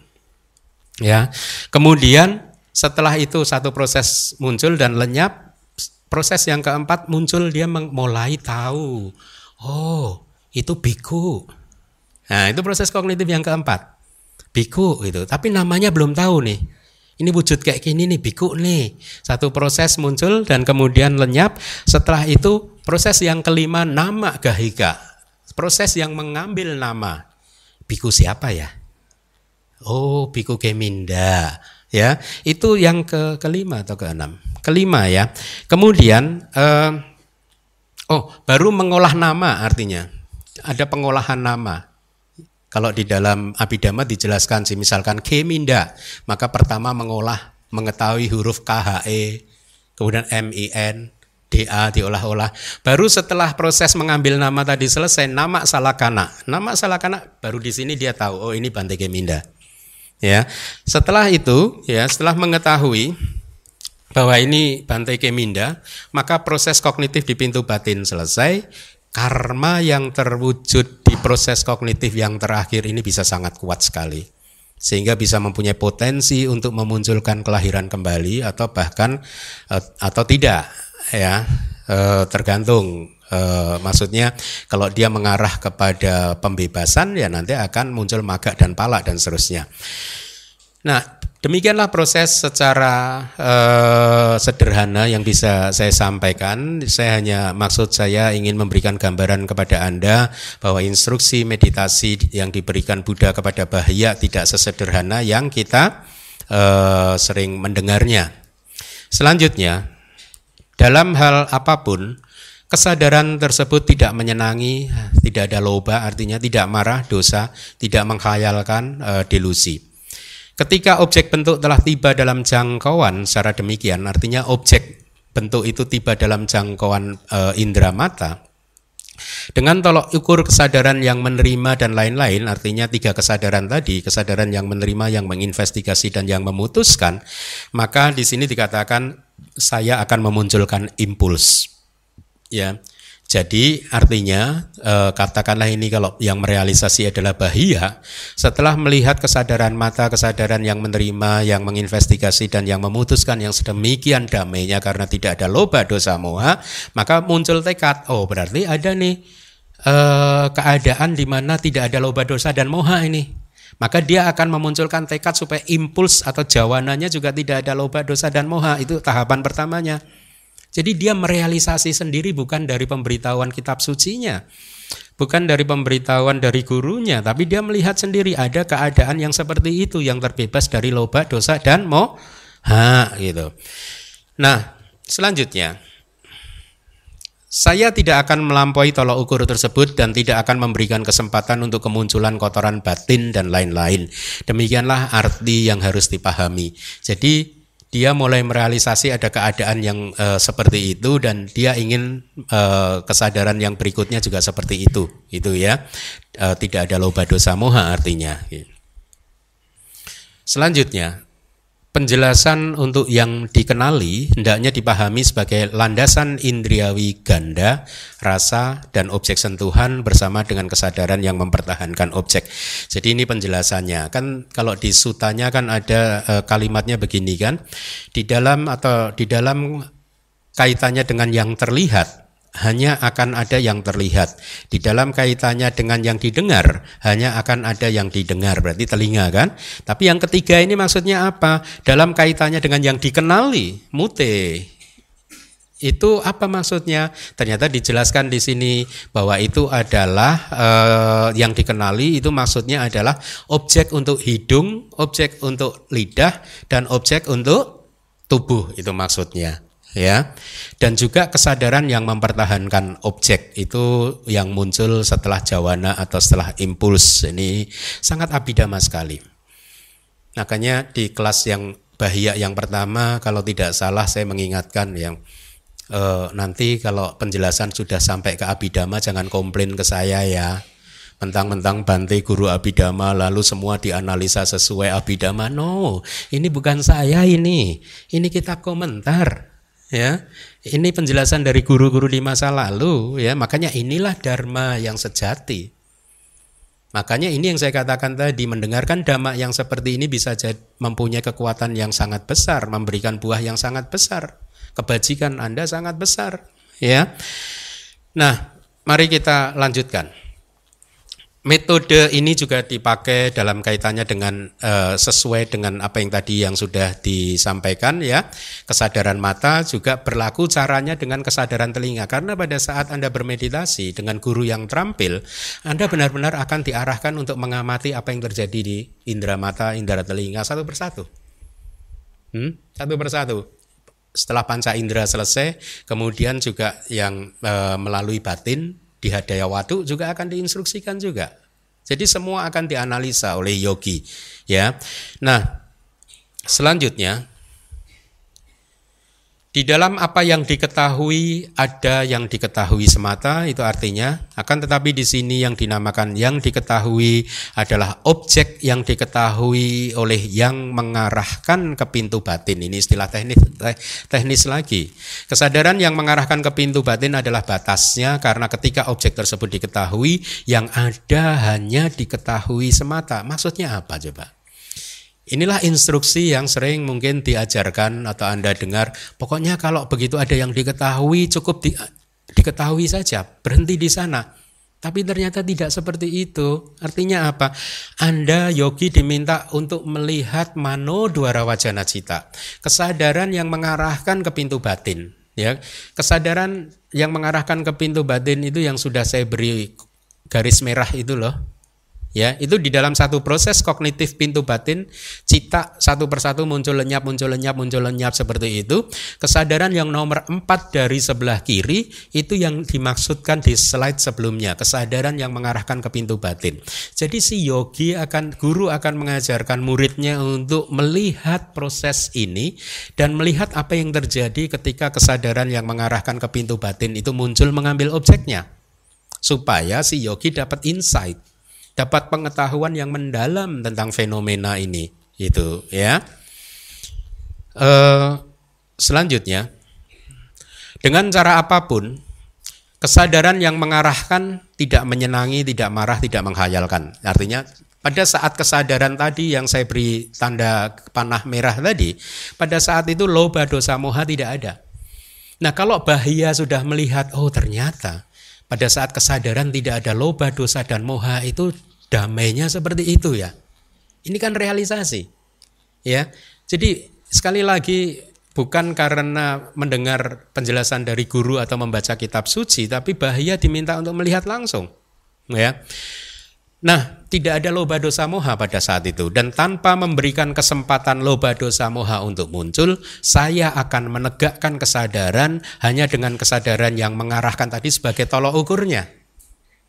Ya. Kemudian setelah itu satu proses muncul dan lenyap, proses yang keempat muncul dia mulai tahu. Oh, itu biku. Nah, itu proses kognitif yang keempat. Biku gitu. Tapi namanya belum tahu nih. Ini wujud kayak gini nih, biku nih. Satu proses muncul dan kemudian lenyap. Setelah itu proses yang kelima nama gahika. Proses yang mengambil nama. Biku siapa ya? Oh, biku Keminda. Ya, itu yang ke kelima atau keenam. Kelima ya. Kemudian eh, oh, baru mengolah nama artinya. Ada pengolahan nama. Kalau di dalam Abhidhamma dijelaskan sih misalkan Keminda, maka pertama mengolah mengetahui huruf KHE, kemudian MIN, DA diolah-olah. Baru setelah proses mengambil nama tadi selesai, nama Salakana. Nama Salakana baru di sini dia tahu, oh ini Bante Keminda. Ya. Setelah itu, ya, setelah mengetahui bahwa ini Bante Keminda, maka proses kognitif di pintu batin selesai, karma yang terwujud di proses kognitif yang terakhir ini bisa sangat kuat sekali sehingga bisa mempunyai potensi untuk memunculkan kelahiran kembali atau bahkan eh, atau tidak ya eh, tergantung eh, maksudnya kalau dia mengarah kepada pembebasan ya nanti akan muncul maga dan pala dan seterusnya. Nah, Demikianlah proses secara uh, sederhana yang bisa saya sampaikan. Saya hanya maksud saya ingin memberikan gambaran kepada Anda bahwa instruksi meditasi yang diberikan Buddha kepada Bahaya tidak sesederhana yang kita uh, sering mendengarnya. Selanjutnya, dalam hal apa pun, kesadaran tersebut tidak menyenangi, tidak ada loba, artinya tidak marah, dosa, tidak menghayalkan uh, delusi. Ketika objek bentuk telah tiba dalam jangkauan secara demikian, artinya objek bentuk itu tiba dalam jangkauan e, indera mata, dengan tolok ukur kesadaran yang menerima dan lain-lain, artinya tiga kesadaran tadi, kesadaran yang menerima, yang menginvestigasi dan yang memutuskan, maka di sini dikatakan saya akan memunculkan impuls. Ya. Jadi artinya e, katakanlah ini kalau yang merealisasi adalah bahia, setelah melihat kesadaran mata, kesadaran yang menerima, yang menginvestigasi dan yang memutuskan yang sedemikian damainya karena tidak ada loba dosa moha, maka muncul tekad, oh berarti ada nih e, keadaan di mana tidak ada loba dosa dan moha ini. Maka dia akan memunculkan tekad supaya impuls atau jawanannya juga tidak ada loba dosa dan moha, itu tahapan pertamanya. Jadi dia merealisasi sendiri bukan dari pemberitahuan kitab sucinya. Bukan dari pemberitahuan dari gurunya, tapi dia melihat sendiri ada keadaan yang seperti itu yang terbebas dari loba, dosa dan moha gitu. Nah, selanjutnya saya tidak akan melampaui tolok ukur tersebut dan tidak akan memberikan kesempatan untuk kemunculan kotoran batin dan lain-lain. Demikianlah arti yang harus dipahami. Jadi dia mulai merealisasi ada keadaan yang uh, seperti itu dan dia ingin uh, kesadaran yang berikutnya juga seperti itu itu ya. Uh, tidak ada loba dosa moha artinya selanjutnya penjelasan untuk yang dikenali hendaknya dipahami sebagai landasan indriawi ganda, rasa, dan objek sentuhan bersama dengan kesadaran yang mempertahankan objek. Jadi ini penjelasannya. Kan kalau di sutanya kan ada e, kalimatnya begini kan, di dalam atau di dalam kaitannya dengan yang terlihat, hanya akan ada yang terlihat. Di dalam kaitannya dengan yang didengar, hanya akan ada yang didengar, berarti telinga kan? Tapi yang ketiga ini maksudnya apa? Dalam kaitannya dengan yang dikenali, mute. Itu apa maksudnya? Ternyata dijelaskan di sini bahwa itu adalah eh, yang dikenali itu maksudnya adalah objek untuk hidung, objek untuk lidah dan objek untuk tubuh itu maksudnya ya. Dan juga kesadaran yang mempertahankan objek itu yang muncul setelah jawana atau setelah impuls. Ini sangat abidama sekali. Makanya di kelas yang bahia yang pertama kalau tidak salah saya mengingatkan yang eh, nanti kalau penjelasan sudah sampai ke abidama jangan komplain ke saya ya. Mentang-mentang Bante guru Abidama lalu semua dianalisa sesuai Abidama. No, ini bukan saya ini. Ini kita komentar ya ini penjelasan dari guru-guru di masa lalu ya. Makanya inilah dharma yang sejati. Makanya ini yang saya katakan tadi mendengarkan dhamma yang seperti ini bisa mempunyai kekuatan yang sangat besar memberikan buah yang sangat besar kebajikan anda sangat besar ya. Nah mari kita lanjutkan Metode ini juga dipakai dalam kaitannya dengan uh, sesuai dengan apa yang tadi yang sudah disampaikan ya. Kesadaran mata juga berlaku caranya dengan kesadaran telinga karena pada saat Anda bermeditasi dengan guru yang terampil, Anda benar-benar akan diarahkan untuk mengamati apa yang terjadi di indera mata, indera telinga satu persatu. Hmm? Satu persatu. Setelah panca indera selesai, kemudian juga yang e, melalui batin di hadaya watu juga akan diinstruksikan juga. Jadi semua akan dianalisa oleh yogi, ya. Nah, selanjutnya di dalam apa yang diketahui ada yang diketahui semata itu artinya. Akan tetapi di sini yang dinamakan yang diketahui adalah objek yang diketahui oleh yang mengarahkan ke pintu batin. Ini istilah teknis teknis lagi. Kesadaran yang mengarahkan ke pintu batin adalah batasnya karena ketika objek tersebut diketahui yang ada hanya diketahui semata. Maksudnya apa coba Inilah instruksi yang sering mungkin diajarkan atau Anda dengar. Pokoknya kalau begitu ada yang diketahui cukup di, diketahui saja, berhenti di sana. Tapi ternyata tidak seperti itu. Artinya apa? Anda yogi diminta untuk melihat mano dwara wajana cita. Kesadaran yang mengarahkan ke pintu batin. Ya, kesadaran yang mengarahkan ke pintu batin itu yang sudah saya beri garis merah itu loh ya itu di dalam satu proses kognitif pintu batin cita satu persatu muncul lenyap muncul lenyap muncul lenyap seperti itu. Kesadaran yang nomor empat dari sebelah kiri itu yang dimaksudkan di slide sebelumnya kesadaran yang mengarahkan ke pintu batin. Jadi si yogi akan guru akan mengajarkan muridnya untuk melihat proses ini dan melihat apa yang terjadi ketika kesadaran yang mengarahkan ke pintu batin itu muncul mengambil objeknya. Supaya si yogi dapat insight dapat pengetahuan yang mendalam tentang fenomena ini itu ya. E, selanjutnya dengan cara apa pun kesadaran yang mengarahkan tidak menyenangi tidak marah tidak menghayalkan. Artinya pada saat kesadaran tadi yang saya beri tanda panah merah tadi pada saat itu loba dosa moha tidak ada. Nah kalau bahaya sudah melihat oh ternyata pada saat kesadaran tidak ada loba dosa dan moha itu damainya seperti itu ya. Ini kan realisasi. Ya. Jadi sekali lagi bukan karena mendengar penjelasan dari guru atau membaca kitab suci tapi bahaya diminta untuk melihat langsung. Ya. Nah, tidak ada loba dosa moha pada saat itu dan tanpa memberikan kesempatan loba dosa moha untuk muncul, saya akan menegakkan kesadaran hanya dengan kesadaran yang mengarahkan tadi sebagai tolok ukurnya.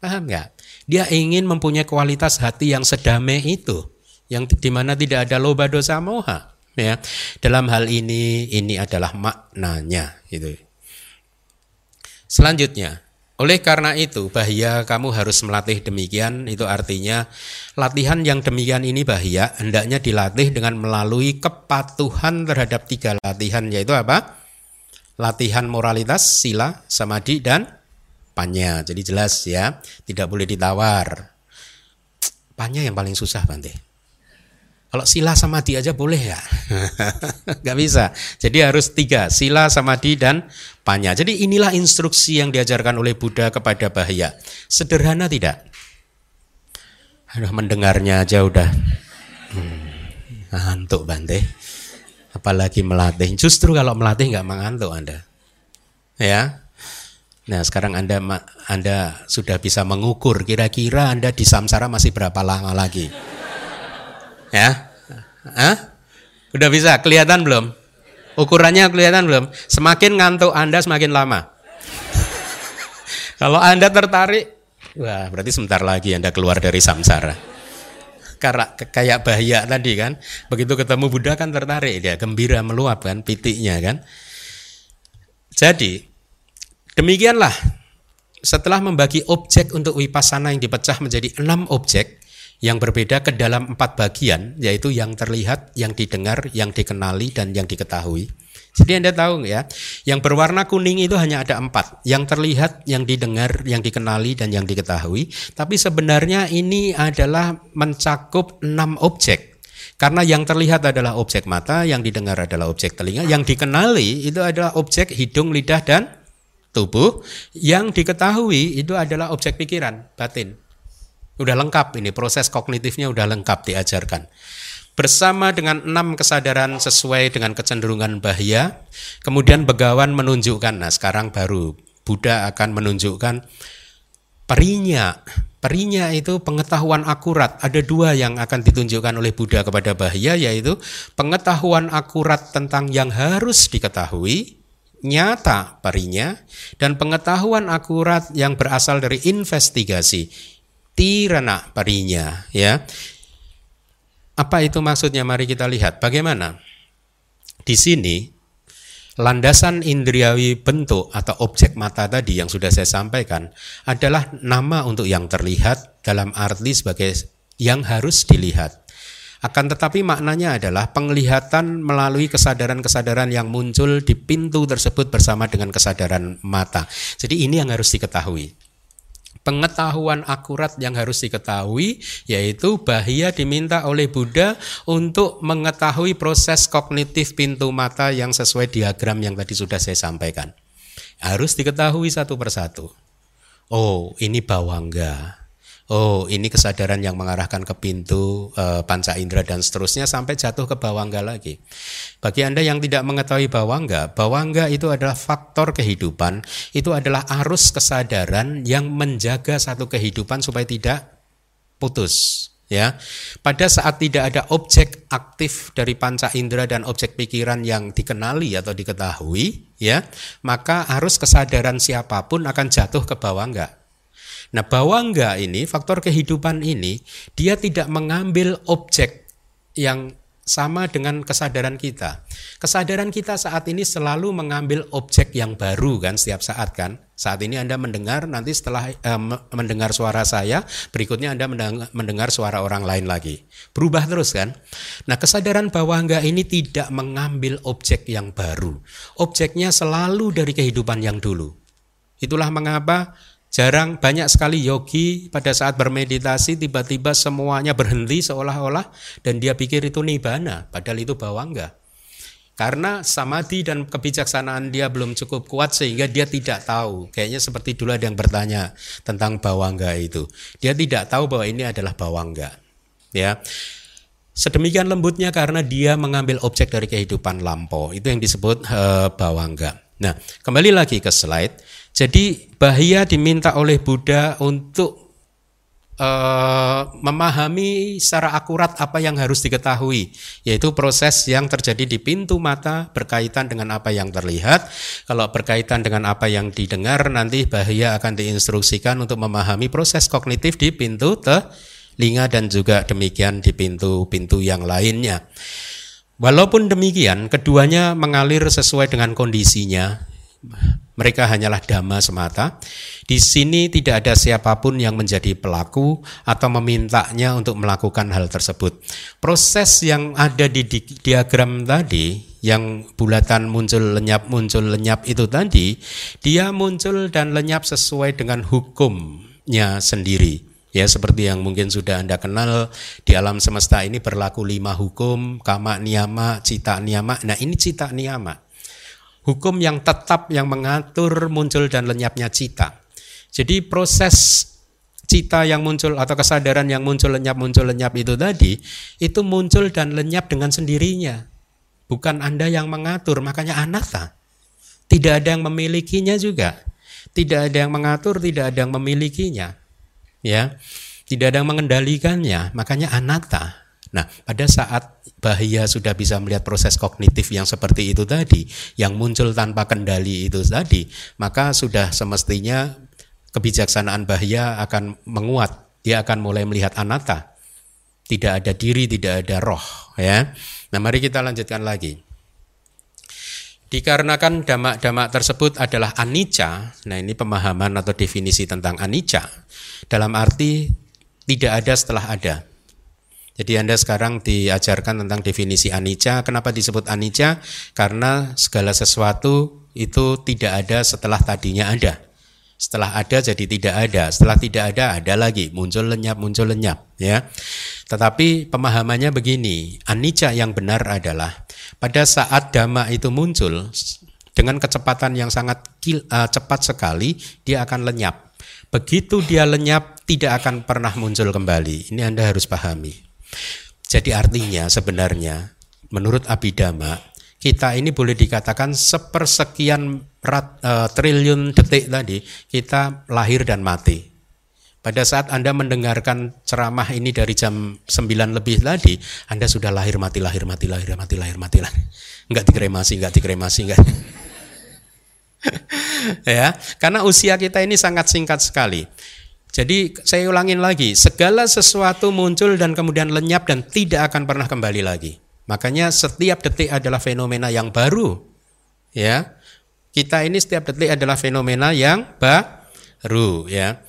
Paham nggak? Dia ingin mempunyai kualitas hati yang sedamai itu, yang di mana tidak ada loba dosa moha. Ya, dalam hal ini ini adalah maknanya. Itu. Selanjutnya, Oleh karena itu, bahaya kamu harus melatih demikian, itu artinya latihan yang demikian ini bahaya, hendaknya dilatih dengan melalui kepatuhan terhadap tiga latihan, yaitu apa? Latihan moralitas, sila, samadhi, dan panya. Jadi jelas ya, tidak boleh ditawar. Panya yang paling susah, Bante. Kalau sila samadhi aja boleh ya? Gak bisa. Jadi harus tiga, sila, samadhi, dan panya. Jadi inilah instruksi yang diajarkan oleh Buddha kepada Bahaya. Sederhana tidak? Aduh, mendengarnya aja udah hmm, ngantuk Bante. Apalagi melatih. Justru kalau melatih nggak mengantuk Anda. Ya, Nah sekarang anda anda sudah bisa mengukur kira-kira anda di samsara masih berapa lama lagi. Ya? Hah? Udah bisa kelihatan belum? Ukurannya kelihatan belum? Semakin ngantuk Anda semakin lama. Kalau Anda tertarik, wah berarti sebentar lagi Anda keluar dari samsara. Karena kayak bahaya tadi kan, begitu ketemu Buddha kan tertarik dia, gembira meluap kan pitiknya kan. Jadi demikianlah setelah membagi objek untuk wipasana yang dipecah menjadi enam objek, yang berbeda ke dalam empat bagian, yaitu yang terlihat, yang didengar, yang dikenali, dan yang diketahui. Jadi Anda tahu ya, yang berwarna kuning itu hanya ada empat, yang terlihat, yang didengar, yang dikenali, dan yang diketahui. Tapi sebenarnya ini adalah mencakup enam objek. Karena yang terlihat adalah objek mata, yang didengar adalah objek telinga, yang dikenali itu adalah objek hidung, lidah, dan tubuh. Yang diketahui itu adalah objek pikiran, batin. Udah lengkap ini proses kognitifnya udah lengkap diajarkan. Bersama dengan enam kesadaran sesuai dengan kecenderungan bahaya, kemudian begawan menunjukkan, nah sekarang baru Buddha akan menunjukkan perinya. Perinya itu pengetahuan akurat. Ada dua yang akan ditunjukkan oleh Buddha kepada bahaya, yaitu pengetahuan akurat tentang yang harus diketahui, nyata perinya, dan pengetahuan akurat yang berasal dari investigasi, tirana parinya ya. Apa itu maksudnya? Mari kita lihat bagaimana. Di sini landasan indriawi bentuk atau objek mata tadi yang sudah saya sampaikan adalah nama untuk yang terlihat dalam arti sebagai yang harus dilihat. Akan tetapi maknanya adalah penglihatan melalui kesadaran-kesadaran yang muncul di pintu tersebut bersama dengan kesadaran mata. Jadi ini yang harus diketahui pengetahuan akurat yang harus diketahui yaitu bahaya diminta oleh Buddha untuk mengetahui proses kognitif pintu mata yang sesuai diagram yang tadi sudah saya sampaikan. Harus diketahui satu persatu. Oh, ini bawangga. Oh, ini kesadaran yang mengarahkan ke pintu e, panca indera dan seterusnya sampai jatuh ke bawangga lagi. Bagi Anda yang tidak mengetahui bawangga, bawangga itu adalah faktor kehidupan, itu adalah arus kesadaran yang menjaga satu kehidupan supaya tidak putus ya. Pada saat tidak ada objek aktif dari panca indera dan objek pikiran yang dikenali atau diketahui, ya, maka arus kesadaran siapa pun akan jatuh ke bawangga. Nah, bawangga ini, faktor kehidupan ini, dia tidak mengambil objek yang sama dengan kesadaran kita. Kesadaran kita saat ini selalu mengambil objek yang baru kan setiap saat kan. Saat ini Anda mendengar, nanti setelah eh, mendengar suara saya, berikutnya Anda mendengar, suara orang lain lagi. Berubah terus kan. Nah kesadaran bawangga ini tidak mengambil objek yang baru. Objeknya selalu dari kehidupan yang dulu. Itulah mengapa Jarang banyak sekali yogi pada saat bermeditasi tiba-tiba semuanya berhenti seolah-olah dan dia pikir itu nibana, padahal itu bawangga. Karena samadhi dan kebijaksanaan dia belum cukup kuat sehingga dia tidak tahu. Kayaknya seperti dulu ada yang bertanya tentang bawangga itu. Dia tidak tahu bahwa ini adalah bawangga. Ya. Sedemikian lembutnya karena dia mengambil objek dari kehidupan lampau. Itu yang disebut uh, bawangga. Nah, kembali lagi ke slide. Jadi bahaya diminta oleh Buddha untuk uh, memahami secara akurat apa yang harus diketahui, yaitu proses yang terjadi di pintu mata berkaitan dengan apa yang terlihat. Kalau berkaitan dengan apa yang didengar, nanti bahaya akan diinstruksikan untuk memahami proses kognitif di pintu telinga dan juga demikian di pintu-pintu yang lainnya. Walaupun demikian, keduanya mengalir sesuai dengan kondisinya Mereka hanyalah dhamma semata. Di sini tidak ada siapa pun yang menjadi pelaku atau memintanya untuk melakukan hal tersebut. Proses yang ada di di diagram tadi, yang bulatan muncul lenyap muncul lenyap itu tadi, dia muncul dan lenyap sesuai dengan hukumnya sendiri. Ya seperti yang mungkin sudah Anda kenal di alam semesta ini berlaku lima hukum, kama niyama, cita niyama. Nah ini cita niyama. Hukum yang tetap yang mengatur muncul dan lenyapnya cita. Jadi proses cita yang muncul atau kesadaran yang muncul lenyap muncul lenyap itu tadi itu muncul dan lenyap dengan sendirinya. Bukan Anda yang mengatur, makanya anatta. Tidak ada yang memilikinya juga. Tidak ada yang mengatur, tidak ada yang memilikinya ya tidak ada yang mengendalikannya makanya anatta Nah, pada saat bahaya sudah bisa melihat proses kognitif yang seperti itu tadi, yang muncul tanpa kendali itu tadi, maka sudah semestinya kebijaksanaan bahaya akan menguat. Dia akan mulai melihat anatta. Tidak ada diri, tidak ada roh, ya. Nah, mari kita lanjutkan lagi. Dikarenakan damak-damak tersebut adalah anicca, nah ini pemahaman atau definisi tentang anicca. Dalam arti tidak ada setelah ada. Jadi Anda sekarang diajarkan tentang definisi anicca. Kenapa disebut anicca? Karena segala sesuatu itu tidak ada setelah tadinya ada. Setelah ada jadi tidak ada, setelah tidak ada ada lagi, muncul lenyap, muncul lenyap, ya. Tetapi pemahamannya begini, anicca yang benar adalah pada saat dhamma itu muncul dengan kecepatan yang sangat uh, cepat sekali, dia akan lenyap. Begitu dia lenyap, tidak akan pernah muncul kembali. Ini Anda harus pahami. Jadi artinya sebenarnya menurut Abhidhamma, kita ini boleh dikatakan sepersekian rat, uh, triliun detik tadi kita lahir dan mati. Pada saat Anda mendengarkan ceramah ini dari jam 9 lebih tadi, Anda sudah lahir mati lahir mati lahir mati lahir mati lahir. Enggak dikremasi, enggak dikremasi, enggak. ya, karena usia kita ini sangat singkat sekali. Jadi saya ulangin lagi, segala sesuatu muncul dan kemudian lenyap dan tidak akan pernah kembali lagi. Makanya setiap detik adalah fenomena yang baru. Ya. Kita ini setiap detik adalah fenomena yang baru, ya.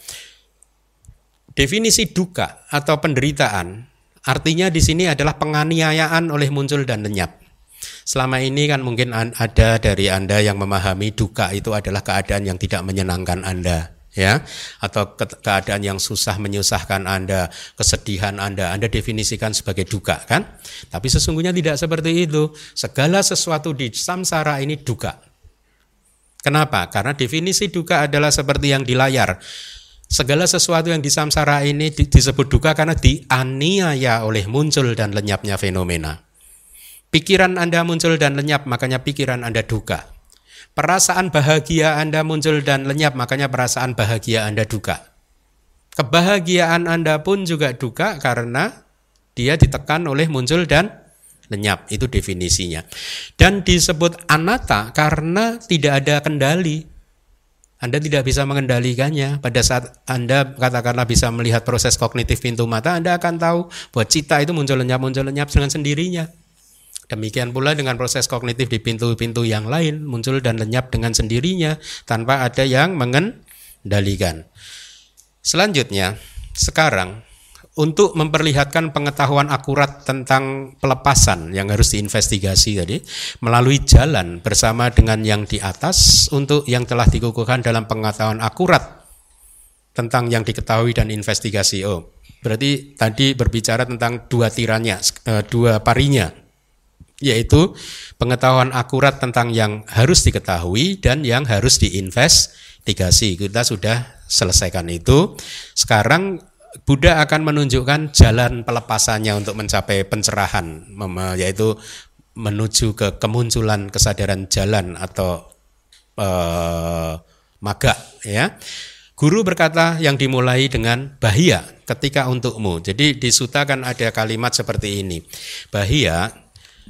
Definisi duka atau penderitaan artinya di sini adalah penganiayaan oleh muncul dan lenyap. Selama ini kan mungkin ada dari Anda yang memahami duka itu adalah keadaan yang tidak menyenangkan Anda ya atau ke keadaan yang susah menyusahkan Anda, kesedihan Anda, Anda definisikan sebagai duka kan? Tapi sesungguhnya tidak seperti itu. Segala sesuatu di samsara ini duka. Kenapa? Karena definisi duka adalah seperti yang di layar. Segala sesuatu yang di samsara ini disebut duka karena dianiaya oleh muncul dan lenyapnya fenomena. Pikiran Anda muncul dan lenyap, makanya pikiran Anda duka. Perasaan bahagia Anda muncul dan lenyap, makanya perasaan bahagia Anda duka. Kebahagiaan Anda pun juga duka karena dia ditekan oleh muncul dan lenyap. Itu definisinya. Dan disebut anatta karena tidak ada kendali. Anda tidak bisa mengendalikannya. Pada saat Anda katakanlah bisa melihat proses kognitif pintu mata, Anda akan tahu bahwa cita itu muncul lenyap, muncul lenyap dengan sendirinya. Demikian pula dengan proses kognitif di pintu-pintu yang lain muncul dan lenyap dengan sendirinya tanpa ada yang mengendalikan. Selanjutnya, sekarang untuk memperlihatkan pengetahuan akurat tentang pelepasan yang harus diinvestigasi tadi melalui jalan bersama dengan yang di atas untuk yang telah dikukuhkan dalam pengetahuan akurat tentang yang diketahui dan investigasi. Oh, berarti tadi berbicara tentang dua tiranya, eh, dua parinya yaitu pengetahuan akurat tentang yang harus diketahui dan yang harus diinvestigasi. Kita sudah selesaikan itu. Sekarang Buddha akan menunjukkan jalan pelepasannya untuk mencapai pencerahan, yaitu menuju ke kemunculan kesadaran jalan atau eh, maga. Ya. Guru berkata yang dimulai dengan bahia ketika untukmu. Jadi di suta kan ada kalimat seperti ini. Bahia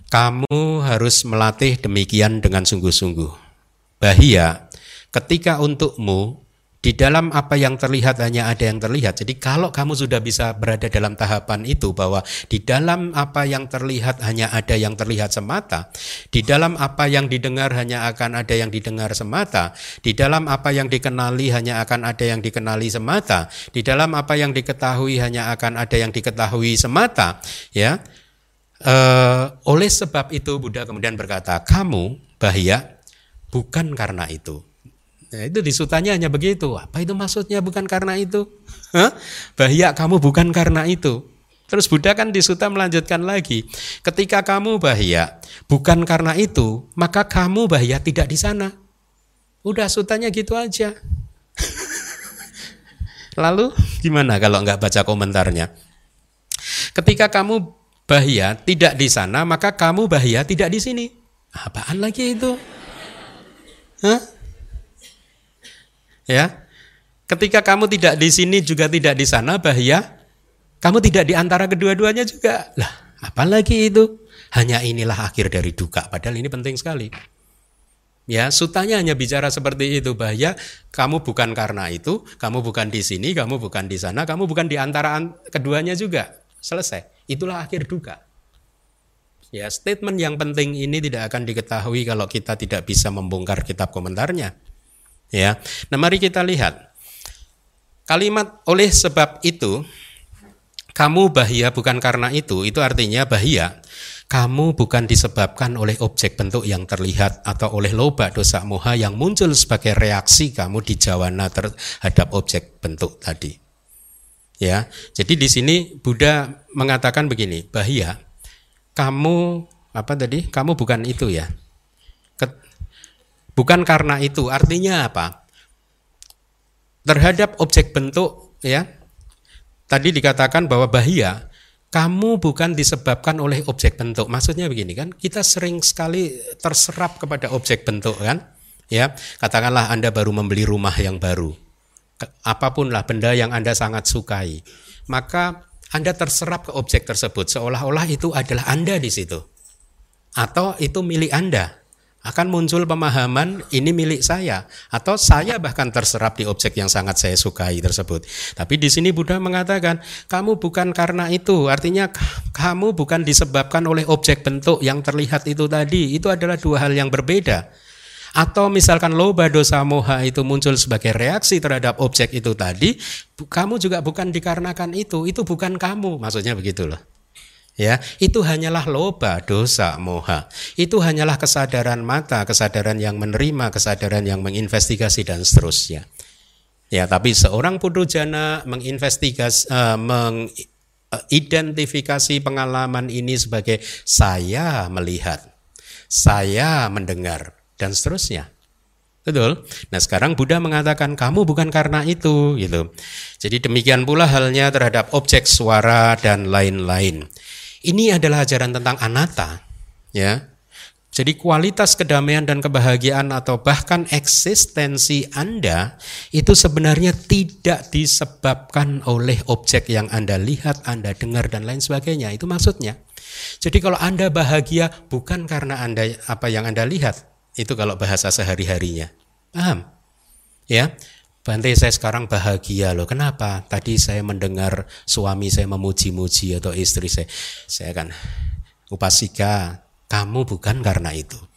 kamu harus melatih demikian dengan sungguh-sungguh. Bahia, ketika untukmu Di dalam apa yang terlihat hanya ada yang terlihat. Jadi kalau kamu sudah bisa berada dalam tahapan itu bahwa di dalam apa yang terlihat hanya ada yang terlihat semata, di dalam apa yang didengar hanya akan ada yang didengar semata, di dalam apa yang dikenali hanya akan ada yang dikenali semata, di dalam apa yang diketahui hanya akan ada yang diketahui semata, ya. E, oleh sebab itu Buddha kemudian berkata, kamu bahaya bukan karena itu. Nah, itu disutanya hanya begitu. Apa itu maksudnya bukan karena itu? Bahaya kamu bukan karena itu. Terus Buddha kan disuta melanjutkan lagi. Ketika kamu bahaya bukan karena itu, maka kamu bahaya tidak di sana. Udah sutanya gitu aja. Lalu gimana kalau nggak baca komentarnya? Ketika kamu bahaya tidak di sana, maka kamu bahaya tidak di sini. Apaan lagi itu? Hah? Ya. Ketika kamu tidak di sini juga tidak di sana bahaya. Kamu tidak di antara kedua-duanya juga. Lah, apalagi itu? Hanya inilah akhir dari duka. Padahal ini penting sekali. Ya, sutanya hanya bicara seperti itu bahaya. Kamu bukan karena itu, kamu bukan di sini, kamu bukan di sana, kamu bukan di antara keduanya juga. Selesai. Itulah akhir duka. Ya, statement yang penting ini tidak akan diketahui kalau kita tidak bisa membongkar kitab komentarnya. Ya. Nah, mari kita lihat. Kalimat oleh sebab itu kamu bahaya bukan karena itu, itu artinya bahaya. Kamu bukan disebabkan oleh objek bentuk yang terlihat atau oleh loba dosa moha yang muncul sebagai reaksi kamu di jawana terhadap objek bentuk tadi. Ya, jadi di sini Buddha mengatakan begini, bahaya. Kamu apa tadi? Kamu bukan itu ya. Bukan karena itu, artinya apa? Terhadap objek bentuk ya. Tadi dikatakan bahwa bahaya kamu bukan disebabkan oleh objek bentuk. Maksudnya begini kan, kita sering sekali terserap kepada objek bentuk kan? Ya, katakanlah Anda baru membeli rumah yang baru. Apa pun lah benda yang Anda sangat sukai. Maka Anda terserap ke objek tersebut seolah-olah itu adalah Anda di situ. Atau itu milik Anda akan muncul pemahaman ini milik saya atau saya bahkan terserap di objek yang sangat saya sukai tersebut. Tapi di sini Buddha mengatakan kamu bukan karena itu, artinya kamu bukan disebabkan oleh objek bentuk yang terlihat itu tadi. Itu adalah dua hal yang berbeda. Atau misalkan loba dosa moha itu muncul sebagai reaksi terhadap objek itu tadi, kamu juga bukan dikarenakan itu, itu bukan kamu, maksudnya begitu loh. Ya itu hanyalah loba dosa moha itu hanyalah kesadaran mata kesadaran yang menerima kesadaran yang menginvestigasi dan seterusnya. Ya tapi seorang putu jana menginvestigasi uh, mengidentifikasi pengalaman ini sebagai saya melihat saya mendengar dan seterusnya Betul. Nah sekarang Buddha mengatakan kamu bukan karena itu gitu. Jadi demikian pula halnya terhadap objek suara dan lain-lain. Ini adalah ajaran tentang anatta, ya. Jadi kualitas kedamaian dan kebahagiaan atau bahkan eksistensi Anda itu sebenarnya tidak disebabkan oleh objek yang Anda lihat, Anda dengar dan lain sebagainya. Itu maksudnya. Jadi kalau Anda bahagia bukan karena Anda apa yang Anda lihat, itu kalau bahasa sehari-harinya. Paham? Ya. Bante saya sekarang bahagia loh. Kenapa? Tadi saya mendengar suami saya memuji-muji atau istri saya. Saya kan upasika, kamu bukan karena itu.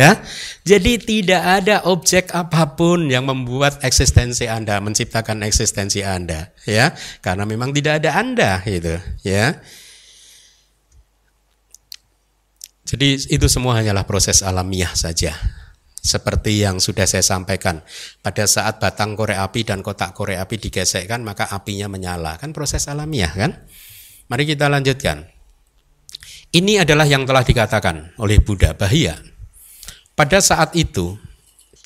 ya. Jadi tidak ada objek apa pun yang membuat eksistensi Anda, menciptakan eksistensi Anda, ya. Karena memang tidak ada Anda gitu, ya. Jadi itu semua hanyalah proses alamiah saja. Seperti yang sudah saya sampaikan, pada saat batang korek api dan kotak korek api digesekkan maka apinya menyala. Kan proses alamiah kan? Mari kita lanjutkan. Ini adalah yang telah dikatakan oleh Buddha bahaya. Pada saat itu,